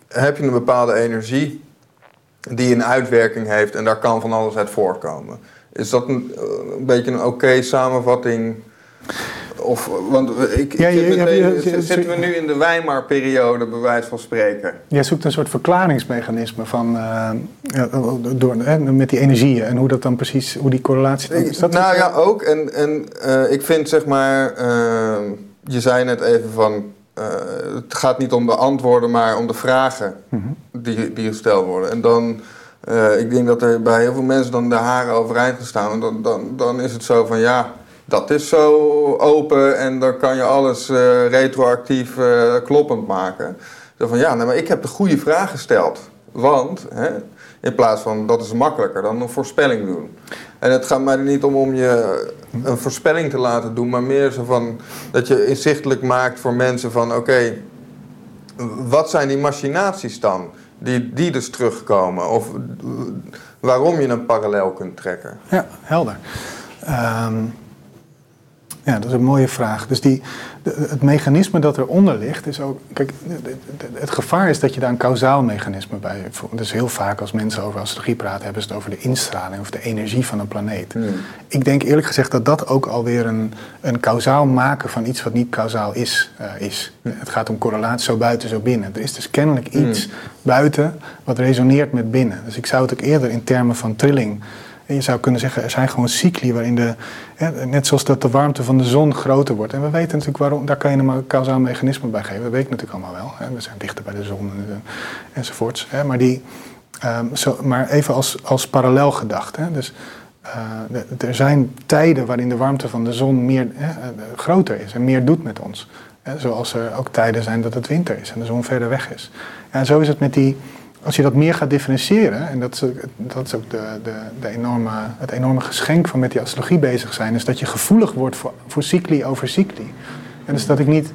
Heb je een bepaalde energie die een uitwerking heeft en daar kan van alles uit voortkomen. Is dat een, eh, een beetje een oké samenvatting of, want ik, ja, ja, meteen, zitten we nu in de Weimar-periode, bij wijze van spreken. Jij zoekt een soort verklaringsmechanisme van, uh, ja, door, met die energieën en hoe dat dan precies, hoe die correlatie... Is dat nou ja, ook. En, en uh, ik vind zeg maar, uh, je zei net even van, het gaat niet om de antwoorden, maar om de vragen mm -hmm. die, die gesteld worden. En dan... ik denk dat er bij heel veel mensen dan de haren overeind gaan staan. En dan, dan, dan is het zo van ja, dat is zo open en dan kan je alles uh, retroactief uh, kloppend maken. Zo van ja, nee, maar ik heb de goede vraag gesteld. Want, hè, in plaats van dat is makkelijker dan een voorspelling doen. En het gaat mij er niet om om je een voorspelling te laten doen, maar meer zo van dat je inzichtelijk maakt voor mensen van oké, wat zijn die machinaties dan? Die, die dus terugkomen. Of waarom je een parallel kunt trekken. Ja, helder. Um ja, dat is een mooie vraag. Dus die, het mechanisme dat eronder ligt is ook. Kijk, het gevaar is dat je daar een kausaal mechanisme bij voelt. Dus heel vaak als mensen over astrologie praten, hebben ze het over de instraling of de energie van een planeet. Hmm. Ik denk eerlijk gezegd dat dat ook alweer een, een kausaal maken van iets wat niet kausaal is. Uh, is. Het gaat om correlatie zo buiten, zo binnen. Er is dus kennelijk hmm. iets buiten wat resoneert met binnen. Dus ik zou het ook eerder in termen van trilling En je zou kunnen zeggen, er zijn gewoon cycli waarin de, hè, net zoals dat de warmte van de zon groter wordt. En we weten natuurlijk waarom, daar kan je een kausaal mechanisme bij geven. Dat weet ik natuurlijk allemaal wel. Hè. We zijn dichter bij de zon en, enzovoorts. Hè. Maar, die, um, zo, maar even als, als parallel gedacht. Hè. Dus uh, er zijn tijden waarin de warmte van de zon meer, groter is en meer doet met ons. Zoals er ook tijden zijn dat het winter is en de zon verder weg is. En zo is het met die, als je dat meer gaat differentiëren, en dat is, dat is ook de, de, de enorme, het enorme geschenk van met die astrologie bezig zijn, is dat je gevoelig wordt voor, voor cycli over cycli. En dus dat ik niet,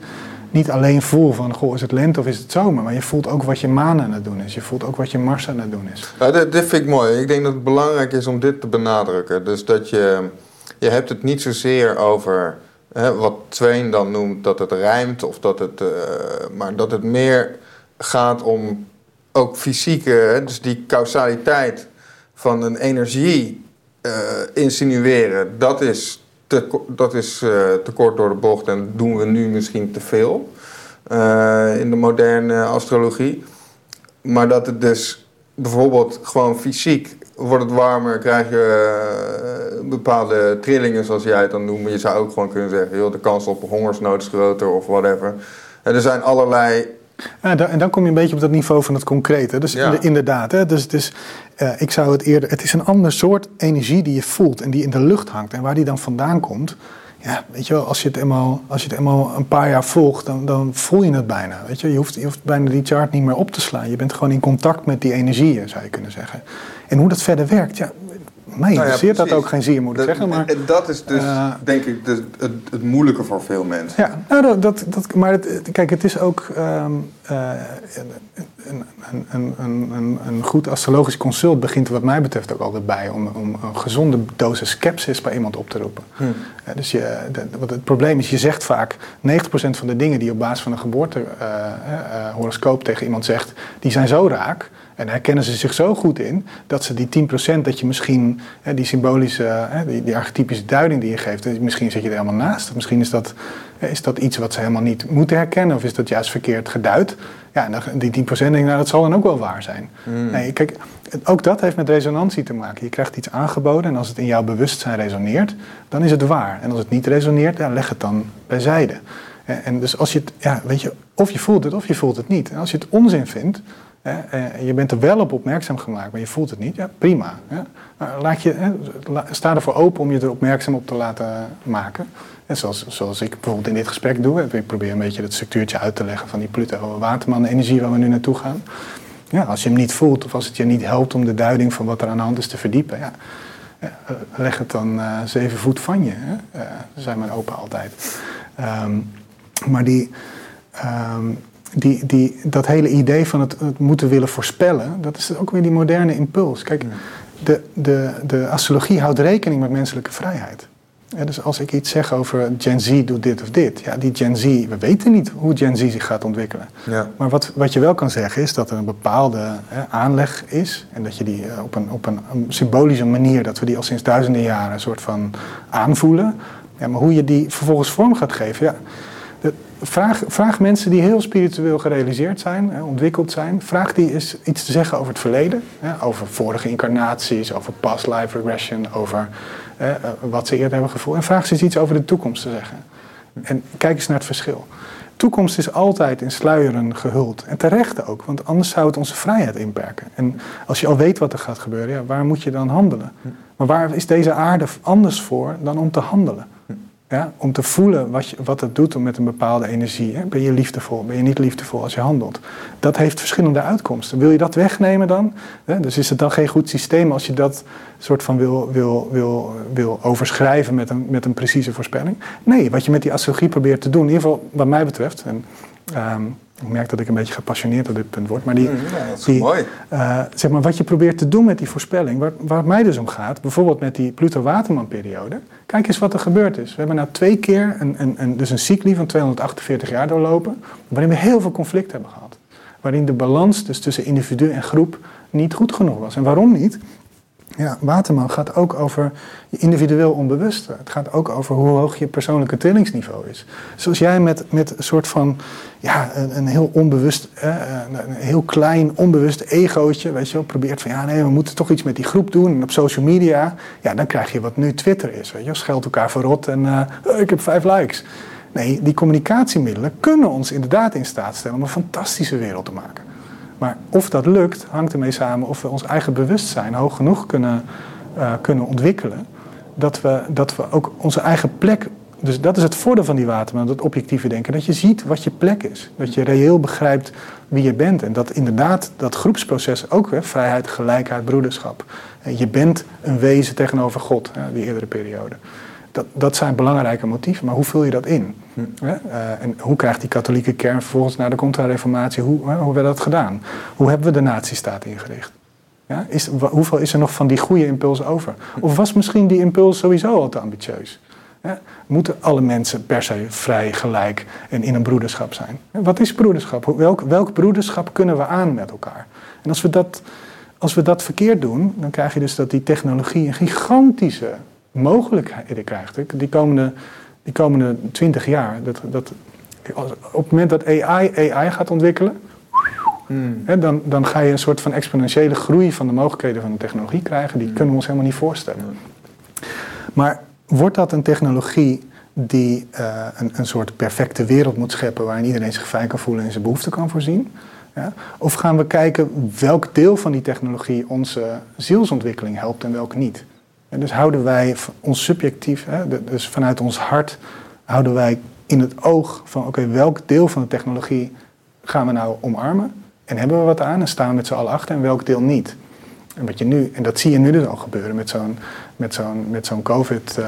niet alleen voel van, goh, is het lente of is het zomer, maar je voelt ook wat je maan aan het doen is. Je voelt ook wat je Mars aan het doen is. Ja, vind ik mooi. Ik denk dat het belangrijk is om dit te benadrukken. Dus dat je, je hebt het niet zozeer over hè, wat Twain dan noemt dat het rijmt, of dat het, uh, maar dat het meer gaat om ook fysieke, dus die causaliteit van een energie uh, insinueren, dat is, te, dat is uh, te kort door de bocht en doen we nu misschien te veel in de moderne astrologie. Maar dat het dus bijvoorbeeld gewoon fysiek wordt het warmer, krijg je bepaalde trillingen zoals jij het dan noemt. Je zou ook gewoon kunnen zeggen, joh, de kans op hongersnood is groter of whatever. En er zijn allerlei ja, en dan kom je een beetje op dat niveau van het concrete. Dus inderdaad, hè, dus, dus uh, ik zou het eerder. Het is een ander soort energie die je voelt en die in de lucht hangt. En waar die dan vandaan komt. Ja, weet je wel, als je het eenmaal, als je het eenmaal een paar jaar volgt, dan, dan voel je het bijna. Weet je? Je, hoeft, je hoeft bijna die chart niet meer op te slaan. Je bent gewoon in contact met die energieën, zou je kunnen zeggen. En hoe dat verder werkt, ja, mij nou interesseert dat ook geen zier, moet ik zeggen. Maar, en dat is dus, uh, denk ik, de, het, het, moeilijke voor veel mensen. Ja, nou, dat, dat, maar het, kijk, het is ook um, uh, een, een, een, een, goed astrologisch consult begint wat mij betreft ook altijd bij om, om een gezonde dosis skepsis bij iemand op te roepen. Hm. Uh, dus je, wat het probleem is, je zegt vaak 90% van de dingen die op basis van een geboortehoroscoop tegen iemand zegt, die zijn zo raak en herkennen ze zich zo goed in dat ze die 10% dat je misschien, hè, die symbolische, hè, die, die, archetypische duiding die je geeft, misschien zit je er helemaal naast. Misschien is dat, is dat iets wat ze helemaal niet moeten herkennen, of is dat juist verkeerd geduid. Ja, en die 10% denk ik, nou, dat zal dan ook wel waar zijn. Hmm. Nee, kijk, ook dat heeft met resonantie te maken. Je krijgt iets aangeboden en als het in jouw bewustzijn resoneert, dan is het waar. En als het niet resoneert, ja, leg het dan bijzijde. En dus als je het, ja, weet je, of je voelt het of je voelt het niet. En als je het onzin vindt, eh, je bent er wel op opmerkzaam gemaakt, maar je voelt het niet. Ja, prima. Nou, laat je, sta ervoor open om je er opmerkzaam op te laten maken. En zoals, zoals ik bijvoorbeeld in dit gesprek doe. Ik probeer een beetje het structuurtje uit te leggen van die Pluto-Waterman-energie waar we nu naartoe gaan. Ja, als je hem niet voelt of als het je niet helpt om de duiding van wat er aan de hand is te verdiepen, ja, eh, leg het dan zeven voet van je. Hè? Uh, zijn mijn opa altijd. Um, maar die. Um, die, die, dat hele idee van het, het, moeten willen voorspellen, dat is ook weer die moderne impuls. Kijk, de, de, de astrologie houdt rekening met menselijke vrijheid. dus als ik iets zeg over Gen Z doet dit of dit, ja, die Gen Z, we weten niet hoe Gen Z zich gaat ontwikkelen. Ja. Maar wat, wat je wel kan zeggen is dat er een bepaalde aanleg is en dat je die eh, op, een, op een, een, symbolische manier, dat we die al sinds duizenden jaren een soort van aanvoelen. Ja, maar hoe je die vervolgens vorm gaat geven, ja, vraag, vraag mensen die heel spiritueel gerealiseerd zijn, ontwikkeld zijn, vraag die eens iets te zeggen over het verleden. Over vorige incarnaties, over past life regression, over eh, wat ze eerder hebben gevoeld. En vraag ze eens iets over de toekomst te zeggen. En kijk eens naar het verschil. Toekomst is altijd in sluieren gehuld. En terecht ook, want anders zou het onze vrijheid inperken. En als je al weet wat er gaat gebeuren, ja, waar moet je dan handelen? Maar waar is deze aarde anders voor dan om te handelen? Om te voelen wat, je, wat het doet met een bepaalde energie. Hè? Ben je liefdevol, ben je niet liefdevol als je handelt? Dat heeft verschillende uitkomsten. Wil je dat wegnemen dan? Dus is het dan geen goed systeem als je dat soort van wil, wil, wil, wil overschrijven met een, met een precieze voorspelling? Nee, wat je met die astrologie probeert te doen, in ieder geval wat mij betreft. En, um, ik merk dat ik een beetje gepassioneerd op dit punt word. Maar die, mm, ja, dat is die, mooi. Uh, zeg maar, wat je probeert te doen met die voorspelling, waar, waar het mij dus om gaat, bijvoorbeeld met die Pluto-Waterman-periode. Kijk eens wat er gebeurd is. We hebben nou twee keer een, een, een, dus een cycli van 248 jaar doorlopen, waarin we heel veel conflict hebben gehad. Waarin de balans dus tussen individu en groep niet goed genoeg was. En waarom niet? Ja, Waterman gaat ook over je individueel onbewuste. Het gaat ook over hoe hoog je persoonlijke trillingsniveau is. Zoals jij met, met een soort van, ja, een, een heel onbewust, eh, een heel klein onbewust egootje, weet je probeert van, ja nee, we moeten toch iets met die groep doen. En op social media, ja, dan krijg je wat nu Twitter is, weet je wel, scheldt elkaar verrot en uh, ik heb vijf likes. Nee, die communicatiemiddelen kunnen ons inderdaad in staat stellen om een fantastische wereld te maken. Maar of dat lukt, hangt ermee samen of we ons eigen bewustzijn hoog genoeg kunnen, uh, kunnen ontwikkelen. Dat we, dat we ook onze eigen plek. Dus dat is het voordeel van die waterman, dat objectieve denken. Dat je ziet wat je plek is. Dat je reëel begrijpt wie je bent. En dat inderdaad dat groepsproces ook, hè, vrijheid, gelijkheid, broederschap. Je bent een wezen tegenover God, hè, die eerdere periode. Dat, dat zijn belangrijke motieven, maar hoe vul je dat in? Hm. Uh, en hoe krijgt die katholieke kern vervolgens na de contra-reformatie, hoe, hoe werd dat gedaan? Hoe hebben we de nazistaat ingericht? Ja, is, hoeveel is er nog van die goede impuls over? Of was misschien die impuls sowieso al te ambitieus? Ja, moeten alle mensen per se vrij, gelijk en in een broederschap zijn? Wat is broederschap? Welk, welk broederschap kunnen we aan met elkaar? En als we, dat, als we dat verkeerd doen, dan krijg je dus dat die technologie een gigantische mogelijkheden krijgt. Die komende, die komende 20 jaar. Dat, dat, op het moment dat AI AI gaat ontwikkelen, hmm. hè, dan, dan ga je een soort van exponentiële groei van de mogelijkheden van de technologie krijgen. Die hmm. kunnen we ons helemaal niet voorstellen. Maar wordt dat een technologie die uh, een, een soort perfecte wereld moet scheppen waarin iedereen zich fijn kan voelen en zijn behoeften kan voorzien? Ja? Of gaan we kijken welk deel van die technologie onze zielsontwikkeling helpt en welk niet? En dus houden wij ons subjectief, hè, dus vanuit ons hart, houden wij in het oog van oké, welk deel van de technologie gaan we nou omarmen? En hebben we wat aan en staan we met z'n allen achter en welk deel niet? En, wat je nu, en dat zie je nu dus al gebeuren met zo'n met zo'n met zo'n COVID. Uh,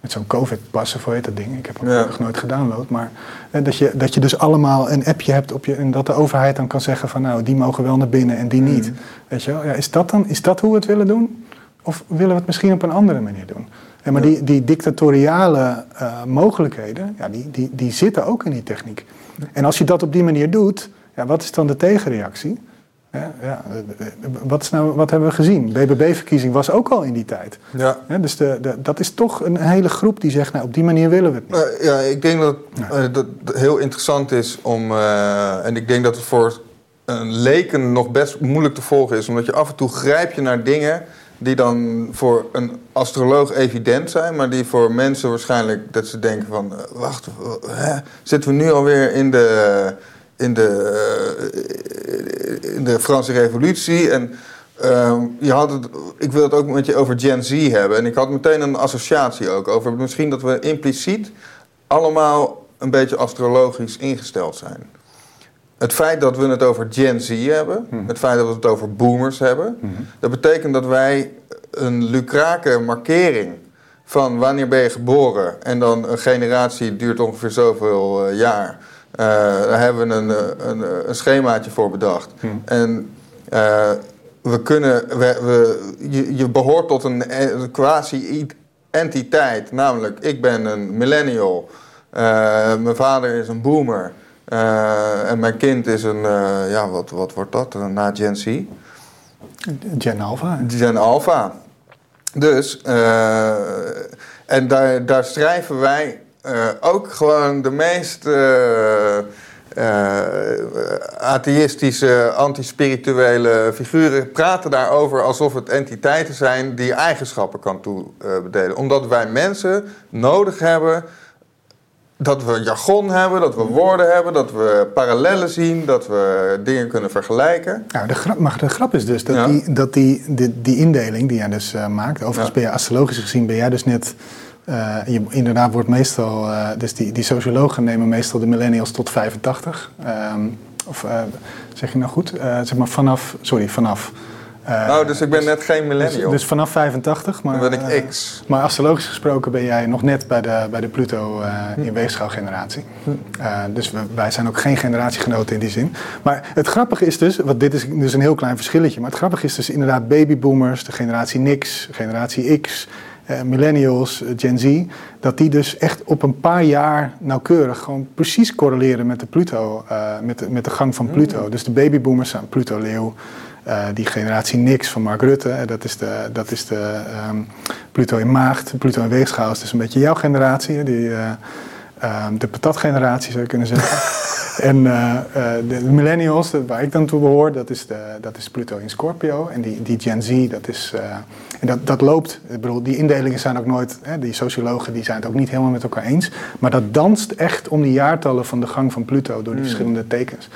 met zo'n COVID-pas, of hoe heet dat ding? Ik heb het nog nooit gedownload. Maar dat, je, dat je dus allemaal een appje hebt op je. En dat de overheid dan kan zeggen van nou, die mogen wel naar binnen en die niet. Mm. Weet je wel? Ja, is dat dan is dat hoe we het willen doen? Of willen we het misschien op een andere manier doen? En maar die, die dictatoriale uh, mogelijkheden, ja, die, die, die zitten ook in die techniek. En als je dat op die manier doet, ja, wat is dan de tegenreactie? Ja, ja, wat, is nou, wat hebben we gezien? BBB-verkiezing was ook al in die tijd. Ja. ja dus de, de, dat is toch een hele groep die zegt, nou op die manier willen we het niet. Uh, ja, ik denk dat uh, dat heel interessant is om, uh, en ik denk dat het voor een leken nog best moeilijk te volgen is, omdat je af en toe grijp je naar dingen die dan voor een astroloog evident zijn, maar die voor mensen waarschijnlijk dat ze denken van, uh, wacht, hè, zitten we nu alweer in de, in de, uh, in de Franse Revolutie? En uh, je had ik wil het ook met je over Gen Z hebben. En ik had meteen een associatie ook over. Misschien dat we impliciet allemaal een beetje astrologisch ingesteld zijn. Het feit dat we het over Gen Z hebben, mhm. het feit dat we het over boomers hebben, mhm. dat betekent dat wij een lucrake markering van wanneer ben je geboren en dan een generatie duurt ongeveer zoveel uh, jaar. Uh, daar hebben we een, eh, een, een, schemaatje voor bedacht. Mhm. En uh, we kunnen, we, we, je, je, behoort tot een, een quasi-entiteit, namelijk ik ben een millennial, mijn vader is een boomer. Uh, en mijn kind is een, uh, ja, wat, wat wordt dat? Na Gen Z? Gen Alpha. Gen Alpha. Dus, uh, en daar, daar schrijven wij ook gewoon de meest atheïstische, antispirituele figuren praten daarover alsof het entiteiten zijn die eigenschappen kan toebedelen. Omdat wij mensen nodig hebben dat we jargon hebben, dat we woorden hebben, dat we parallellen zien, dat we dingen kunnen vergelijken. Nou, de grap, maar de grap is dus dat, die, dat die, die, die, indeling die jij dus uh, maakt, overigens ben je astrologisch gezien, ben jij dus net, uh, je, inderdaad wordt meestal, uh, dus die, die sociologen nemen meestal de millennials tot 85. Um, of zeg je nou goed? zeg maar vanaf, sorry, vanaf oh, dus ik ben net geen millennial. Dus, dus vanaf 85. Maar, Dan ben ik eh, X. maar astrologisch gesproken ben jij nog net bij de, bij de Pluto uh, in weegschaalgeneratie. Hm. dus wij zijn ook geen generatiegenoten in die zin. Maar het grappige is dus, want dit is dus een heel klein verschilletje. Maar het grappige is dus inderdaad babyboomers, de generatie Nix, generatie X... millennials, Gen Z, dat die dus echt op een paar jaar nauwkeurig gewoon precies correleren met de Pluto, met, de, met de gang van hm. Pluto. Dus de babyboomers zijn Pluto-leeuw, die generatie niks van Mark Rutte, dat is de, dat is de um, Pluto in Maagd, Pluto in Weegschaal, is dus een beetje jouw generatie. Die, um, de patatgeneratie zou je kunnen zeggen. En uh, de millennials, waar ik dan toe behoor, dat is, de, dat is Pluto in Scorpio. En die, die Gen Z, dat is... Uh, en dat, dat loopt. Ik bedoel, die indelingen zijn ook nooit... Hè, die sociologen die zijn het ook niet helemaal met elkaar eens. Maar dat danst echt om die jaartallen van de gang van Pluto door die hmm. verschillende tekens.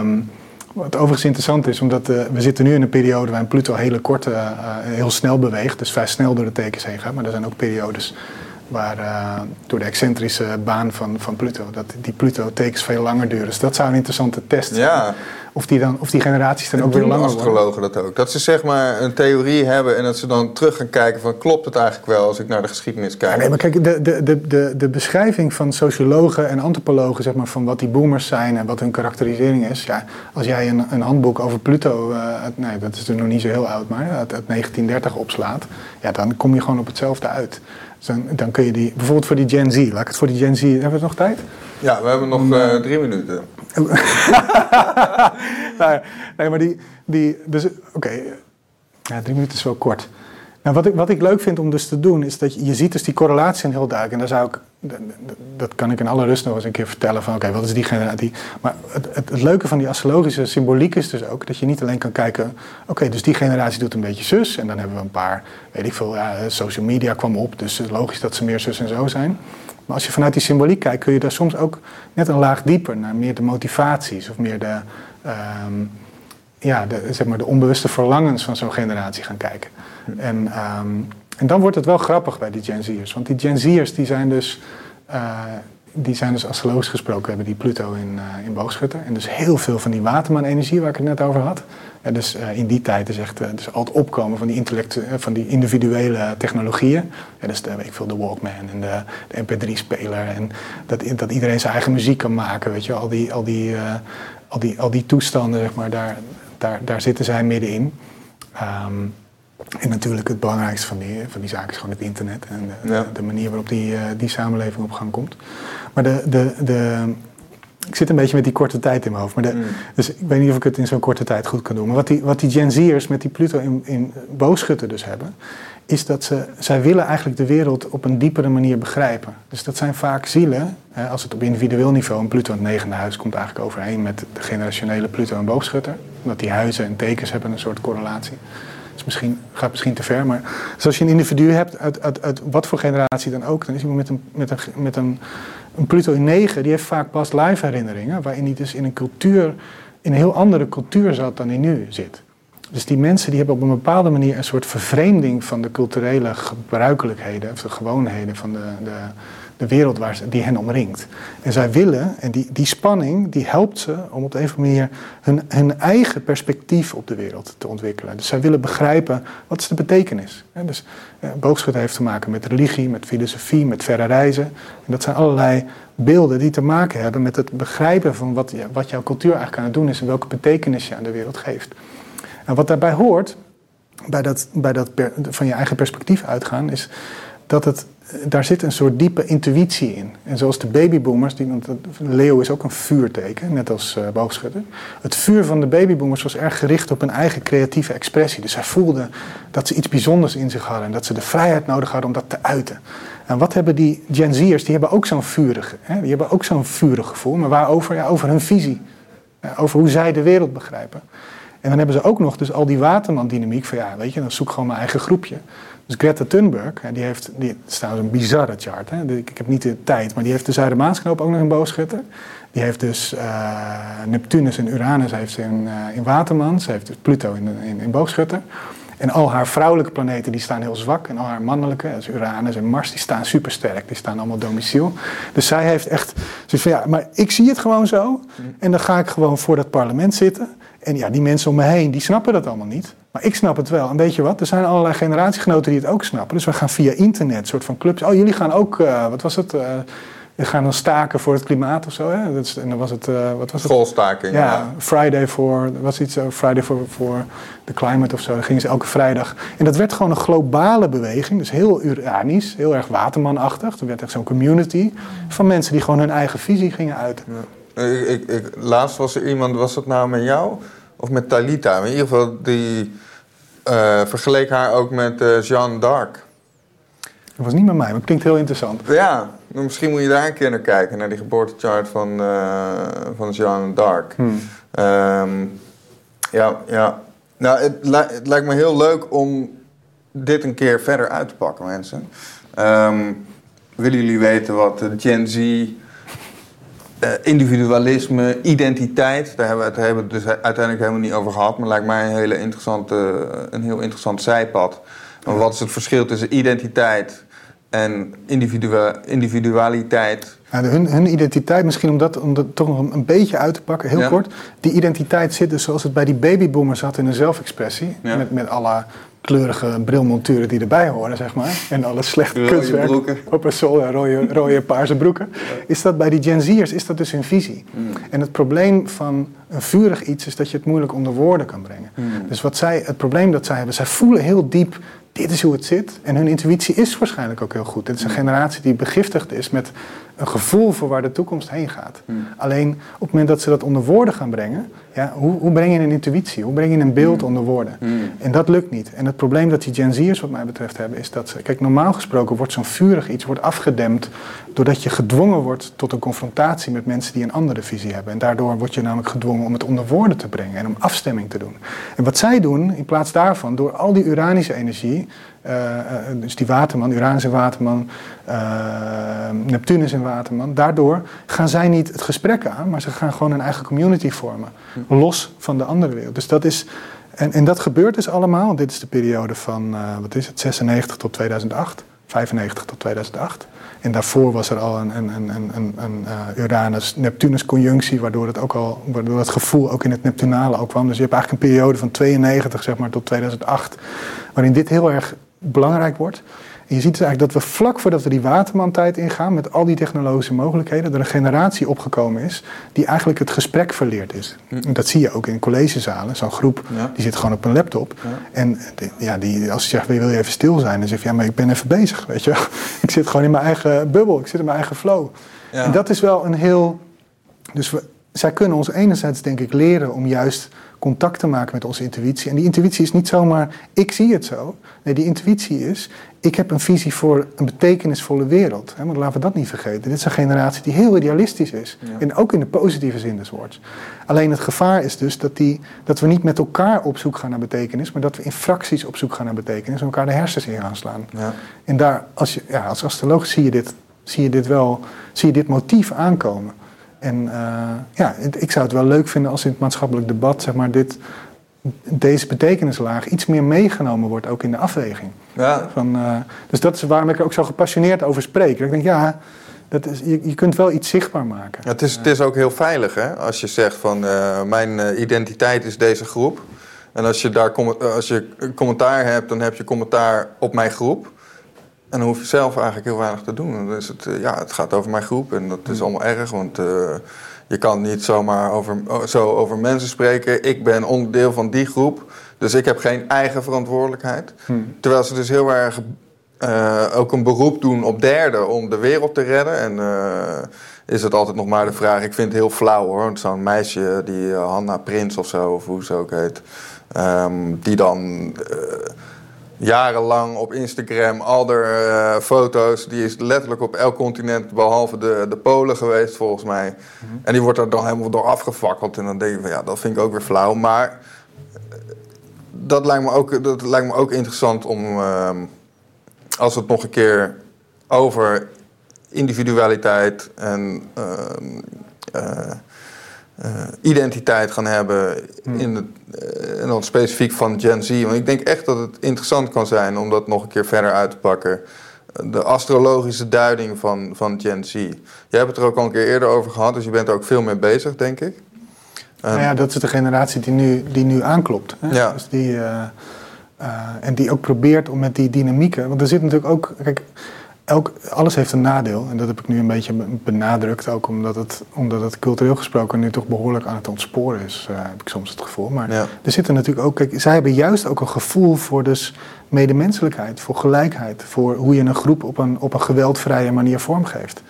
Um, wat overigens interessant is, omdat uh, we zitten nu in een periode waarin Pluto hele korte, uh, heel snel beweegt. Dus vrij snel door de tekens heen gaat. Maar er zijn ook periodes waar door de excentrische baan van, van Pluto, dat die Pluto-tekens veel langer duren. Dus dat zou een interessante test zijn. Ja. Of die, dan, of die generaties dan ook weer langer worden. astrologen dat ook. Dat ze zeg maar een theorie hebben en dat ze dan terug gaan kijken van klopt het eigenlijk wel als ik naar de geschiedenis kijk. Ja, nee, maar kijk, de, de, de, de, de beschrijving van sociologen en antropologen zeg maar, van wat die boomers zijn en wat hun karakterisering is. Ja, als jij een, een handboek over Pluto, uh, nee, dat is er nog niet zo heel oud, maar uit, uit 1930 opslaat, ja, dan kom je gewoon op hetzelfde uit. Dus dan, dan kun je die, bijvoorbeeld voor die Gen Z, laat ik het voor die Gen Z, hebben we nog tijd? Ja, we hebben nog uh, drie minuten. nou, nee, maar die, die dus oké, ja, drie minuten is wel kort. Nou, wat, ik, wat ik leuk vind om dus te doen, is dat je, je ziet dus die correlatie heel duidelijk. En daar zou ik, dat kan ik in alle rust nog eens een keer vertellen van oké, wat is die generatie. Maar het, het, het, leuke van die astrologische symboliek is dus ook dat je niet alleen kan kijken, oké, dus die generatie doet een beetje zus. En dan hebben we een paar, weet ik veel, ja, social media kwam op, dus logisch dat ze meer zus en zo zijn. Maar als je vanuit die symboliek kijkt, kun je daar soms ook net een laag dieper naar meer de motivaties of meer de, ehm, ja, zeg maar de onbewuste verlangens van zo'n generatie gaan kijken. En, ehm, en dan wordt het wel grappig bij die Gen Z'ers. Want die Gen Z'ers die zijn dus, uh, die zijn dus astrologisch gesproken, hebben die Pluto in, uh, in boogschutter. En dus heel veel van die waterman-energie waar ik het net over had. En dus uh, in die tijd is echt dus al het opkomen van die, van die individuele technologieën. Ja, dus de, ik veel, de Walkman en de, de MP3-speler. En dat, dat iedereen zijn eigen muziek kan maken. Weet je, al die, al die, al die, al die toestanden, zeg maar, daar, daar, daar zitten zij middenin. Um, en natuurlijk het belangrijkste van die, van die zaak is gewoon het internet en de, de manier waarop die, die samenleving op gang komt. Maar de, de, de, ik zit een beetje met die korte tijd in mijn hoofd. Maar de, mm. Dus ik weet niet of ik het in zo'n korte tijd goed kan doen. Maar wat die, wat die Gen Z'ers met die Pluto in, in boogschutten dus hebben, is dat ze, zij willen eigenlijk de wereld op een diepere manier begrijpen. Dus dat zijn vaak zielen, hè, als het op individueel niveau, een Pluto in het negende huis komt eigenlijk overeen met de generationele Pluto en boogschutter. Omdat die huizen en tekens hebben een soort correlatie misschien, gaat misschien te ver, maar als je een individu hebt, uit, uit, uit wat voor generatie dan ook, dan is iemand met een, met een, met een, een Pluto in 9, die heeft vaak pas live herinneringen, waarin hij dus in een cultuur, in een heel andere cultuur zat dan hij nu zit. Dus die mensen die hebben op een bepaalde manier een soort vervreemding van de culturele gebruikelijkheden, of de gewoonheden van de, de de wereld waar ze, die hen omringt. En zij willen, en die, die spanning die helpt ze om op de een of andere manier hun, hun eigen perspectief op de wereld te ontwikkelen. Dus zij willen begrijpen wat is de betekenis. En dus eh, boogschut heeft te maken met religie, met filosofie, met verre reizen. En dat zijn allerlei beelden die te maken hebben met het begrijpen van wat, wat jouw cultuur eigenlijk aan het doen is en welke betekenis je aan de wereld geeft. En wat daarbij hoort, bij dat, bij dat van je eigen perspectief uitgaan, is dat het daar zit een soort diepe intuïtie in. En zoals de babyboomers, die, want leeuw is ook een vuurteken, net als uh, boogschutter. Het vuur van de babyboomers was erg gericht op een eigen creatieve expressie. Dus zij voelden dat ze iets bijzonders in zich hadden en dat ze de vrijheid nodig hadden om dat te uiten. En wat hebben die Gen Z'ers? Die hebben ook zo'n vurig, hè? die hebben ook zo'n vurig gevoel, maar waarover? Ja, over hun visie. over hoe zij de wereld begrijpen. En dan hebben ze ook nog dus al die waterman-dynamiek van ja, weet je, dan zoek gewoon mijn eigen groepje. Dus Greta Thunberg, die heeft, die staat een bizarre chart. Hè? Ik, heb niet de tijd, maar die heeft de Zuidermaansknoop ook nog in boogschutter. Die heeft dus uh, Neptunus en Uranus heeft in, uh, in Waterman. Ze heeft dus Pluto in, in, in boogschutter. En al haar vrouwelijke planeten die staan heel zwak. En al haar mannelijke, dus Uranus en Mars, die staan supersterk. Die staan allemaal domiciel. Dus zij heeft echt zoiets van, ja, maar ik zie het gewoon zo. En dan ga ik gewoon voor dat parlement zitten. En ja, die mensen om me heen, die snappen dat allemaal niet. Maar ik snap het wel. En weet je wat? Er zijn allerlei generatiegenoten die het ook snappen. Dus we gaan via internet, soort van clubs. Oh, jullie gaan ook, uh, wat was het? Uh, we gaan dan staken voor het klimaat of zo. Hè? Dat is, en dan was het, uh, wat was het? Schoolstaking. Ja, ja. Friday for, was iets zo, Friday for, for the climate of zo. Dan gingen ze elke vrijdag. En dat werd gewoon een globale beweging. Dus heel Uranisch, heel erg watermanachtig. Er werd echt zo'n community van mensen die gewoon hun eigen visie gingen uiten. Ja. Ik, ik, laatst was er iemand, was dat nou met jou? Of met Talita. In ieder geval, die uh, vergeleek haar ook met uh, Jeanne d'Arc. Dat was niet met mij, maar het klinkt heel interessant. Ja, misschien moet je daar een keer naar kijken, naar die geboortechart van, uh, van Jeanne d'Arc. Hmm. Um, ja, ja. Nou, het, het, lijkt me heel leuk om dit een keer verder uit te pakken, mensen. Um, willen jullie weten wat Gen Z, uh, individualisme, identiteit, daar hebben we het dus uiteindelijk helemaal niet over gehad, maar lijkt mij een, hele interessante, een heel interessant zijpad. Maar wat is het verschil tussen identiteit en individualiteit? Ja, hun, hun, identiteit, misschien om dat, om dat toch nog een beetje uit te pakken, heel kort. Die identiteit zit dus zoals het bij die babyboomers zat in een zelfexpressie. Met, met alle kleurige brilmonturen die erbij horen, zeg maar. En alle slechte rode kunstwerk broeken. op een sol en rode, rode paarse broeken. Is dat bij die Gen Z'ers, is dat dus hun visie. Hmm. En het probleem van een vurig iets is dat je het moeilijk onder woorden kan brengen. Hmm. Dus wat zij, het probleem dat zij hebben, zij voelen heel diep dit is hoe het zit. En hun intuïtie is waarschijnlijk ook heel goed. Dit is een hmm. generatie die begiftigd is met een gevoel voor waar de toekomst heen gaat. Hmm. Alleen op het moment dat ze dat onder woorden gaan brengen, ja, hoe, hoe breng je een intuïtie? Hoe breng je een beeld hmm. onder woorden? Hmm. En dat lukt niet. En het probleem dat die Gen Z'ers wat mij betreft hebben, is dat ze... Kijk, normaal gesproken wordt zo'n vurig iets wordt afgedempt doordat je gedwongen wordt tot een confrontatie met mensen die een andere visie hebben. En daardoor word je namelijk gedwongen om het onder woorden te brengen en om afstemming te doen. En wat zij doen, in plaats daarvan, door al die uranische energie dus die Waterman, Uranus en Waterman, uh, Neptunus en Waterman. Daardoor gaan zij niet het gesprek aan, maar ze gaan gewoon een eigen community vormen. Los van de andere wereld. Dus dat is. En, en dat gebeurt dus allemaal. Dit is de periode van, wat is het, 96 tot 2008. 95 tot 2008. En daarvoor was er al een, een, een, een, een Uranus-Neptunus-conjunctie, waardoor het ook al, waardoor het gevoel ook in het Neptunale ook kwam. Dus je hebt eigenlijk een periode van 92 zeg maar, tot 2008, waarin dit heel erg belangrijk wordt. En je ziet dus eigenlijk dat we vlak voordat we die Waterman-tijd ingaan, met al die technologische mogelijkheden, er een generatie opgekomen is die eigenlijk het gesprek verleerd is. Hm. En dat zie je ook in collegezalen. Zo'n groep die zit gewoon op een laptop. En ja, die, als je zegt, wil je even stil zijn? Dan zeg je, ja, maar ik ben even bezig, weet je Ik zit gewoon in mijn eigen bubbel, ik zit in mijn eigen flow. Ja. En dat is wel een heel... Dus we, zij kunnen ons enerzijds, denk ik, leren om juist contact te maken met onze intuïtie. En die intuïtie is niet zomaar, ik zie het zo. Nee, die intuïtie is, ik heb een visie voor een betekenisvolle wereld. Hè, laten we dat niet vergeten. Dit is een generatie die heel idealistisch is. En ook in de positieve zin des woords. Alleen het gevaar is dus dat, die, dat we niet met elkaar op zoek gaan naar betekenis, maar dat we in fracties op zoek gaan naar betekenis en elkaar de hersens in gaan slaan. Ja. En daar, als, je, ja, als astroloog zie je, dit, zie je dit wel, zie je dit motief aankomen. En uh, ja, ik zou het wel leuk vinden als in het maatschappelijk debat zeg maar, dit, deze betekenislaag iets meer meegenomen wordt, ook in de afweging. Ja. Van, uh, dus dat is waarom ik er ook zo gepassioneerd over spreek. Ik denk, ja, dat is, je, je kunt wel iets zichtbaar maken. Ja, het, is, het is ook heel veilig, hè? Als je zegt van, uh, mijn identiteit is deze groep. En als je daar als je commentaar hebt, dan heb je commentaar op mijn groep. En dan hoef je zelf eigenlijk heel weinig te doen. Is het, eh, ja, het gaat over mijn groep en dat is hmm. allemaal erg. Want uh, je kan niet zomaar over, zo over mensen spreken. Ik ben onderdeel van die groep. Dus ik heb geen eigen verantwoordelijkheid. Hmm. Terwijl ze dus heel erg uh, ook een beroep doen op derden om de wereld te redden. En is het altijd nog maar de vraag. Ik vind het heel flauw hoor. Zo'n meisje die Hanna Prins of zo, of hoe ze ook heet. Um, die dan jarenlang op Instagram al haar uh, foto's. Die is letterlijk op elk continent, behalve de, de Polen geweest, volgens mij. Mhm. En die wordt er dan helemaal door afgefakkeld. En dan denk je van ja, dat vind ik ook weer flauw. Maar eh, dat lijkt me ook, dat lijkt me ook interessant om, uh, als we het nog een keer over individualiteit en. Ehm, eh, uh, identiteit gaan hebben. Hmm. In het, uh, en dan specifiek van Gen Z. Want ik denk echt dat het interessant kan zijn om dat nog een keer verder uit te pakken. De astrologische duiding van, van Gen Z. Jij hebt het er ook al een keer eerder over gehad, dus je bent er ook veel mee bezig, denk ik. nou ja, dat is de generatie die nu, die nu aanklopt. Hè? Ja. Dus die, uh, en die ook probeert om met die dynamieken. Want er zit natuurlijk ook. Kijk, elk, alles heeft een nadeel. En dat heb ik nu een beetje benadrukt. Ook omdat het, omdat het cultureel gesproken nu toch behoorlijk aan het ontsporen is. Uh, heb ik soms het gevoel. Maar er zitten natuurlijk ook... Kijk, zij hebben juist ook een gevoel voor dus medemenselijkheid. Voor gelijkheid. Voor hoe je een groep op een, op een geweldvrije manier vormgeeft.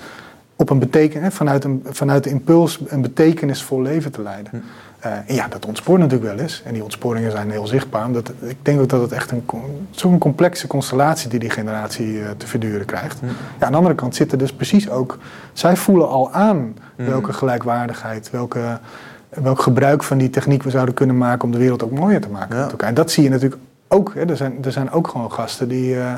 op een beteken, vanuit, een, vanuit de impuls een betekenisvol leven te leiden. Hm. Uh, en ja, dat ontspoort natuurlijk wel eens. En die ontsporingen zijn heel zichtbaar. Omdat, ik denk ook dat het echt een, zo'n complexe constellatie die die generatie uh, te verduren krijgt. Ja, aan de andere kant zitten dus precies ook... Zij voelen al aan hm. welke gelijkwaardigheid, welke, welk gebruik van die techniek we zouden kunnen maken om de wereld ook mooier te maken. Ja. En dat zie je natuurlijk ook. Hè. Er, zijn, er zijn ook gewoon gasten die... Uh,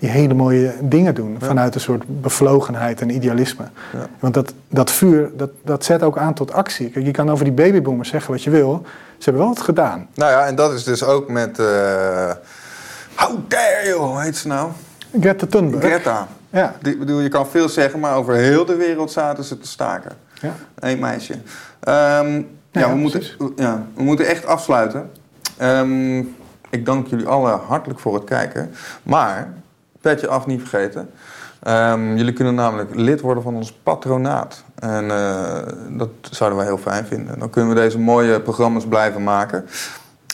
die hele mooie dingen doen. Vanuit een soort bevlogenheid en idealisme. Ja. Want dat, dat vuur, dat, dat zet ook aan tot actie. Kijk, je kan over die babyboomers zeggen wat je wil. Ze hebben wel wat gedaan. Nou ja, en dat is dus ook met... Uh, how dare you, heet ze nou? Greta Thunberg. Greta. Ja. Die, bedoel, je kan veel zeggen, maar over heel de wereld zaten ze te staken. Ja. Eén meisje. Um, ja, we, moeten, ja, we moeten echt afsluiten. Um, ik dank jullie allen hartelijk voor het kijken. Maar petje af niet vergeten. Um, jullie kunnen namelijk lid worden van ons patronaat. En uh, dat zouden wij heel fijn vinden. Dan kunnen we deze mooie programma's blijven maken.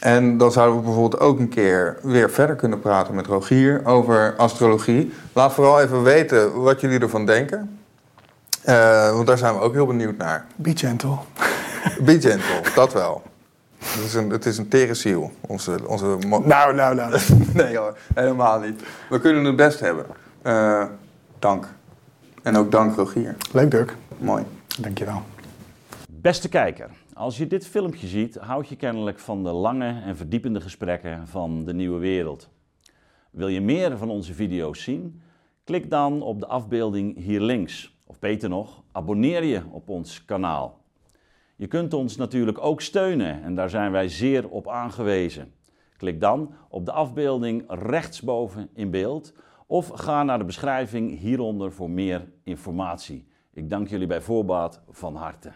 En dan zouden we bijvoorbeeld ook een keer weer verder kunnen praten met Rogier over astrologie. Laat vooral even weten wat jullie ervan denken. Uh, want daar zijn we ook heel benieuwd naar. Be gentle. Be gentle, dat wel. Het is een, het is een tere ziel. Onze, onze nou, nou, nou. nee hoor, helemaal niet. We kunnen het best hebben. Uh, dank. En ook dank Rogier. Leuk Dirk. Mooi. Dankjewel. Beste kijker, als je dit filmpje ziet, houd je kennelijk van de lange en verdiepende gesprekken van de nieuwe wereld. Wil je meer van onze video's zien? Klik dan op de afbeelding hier links. Of beter nog, abonneer je op ons kanaal. Je kunt ons natuurlijk ook steunen en daar zijn wij zeer op aangewezen. Klik dan op de afbeelding rechtsboven in beeld of ga naar de beschrijving hieronder voor meer informatie. Ik dank jullie bij voorbaat van harte.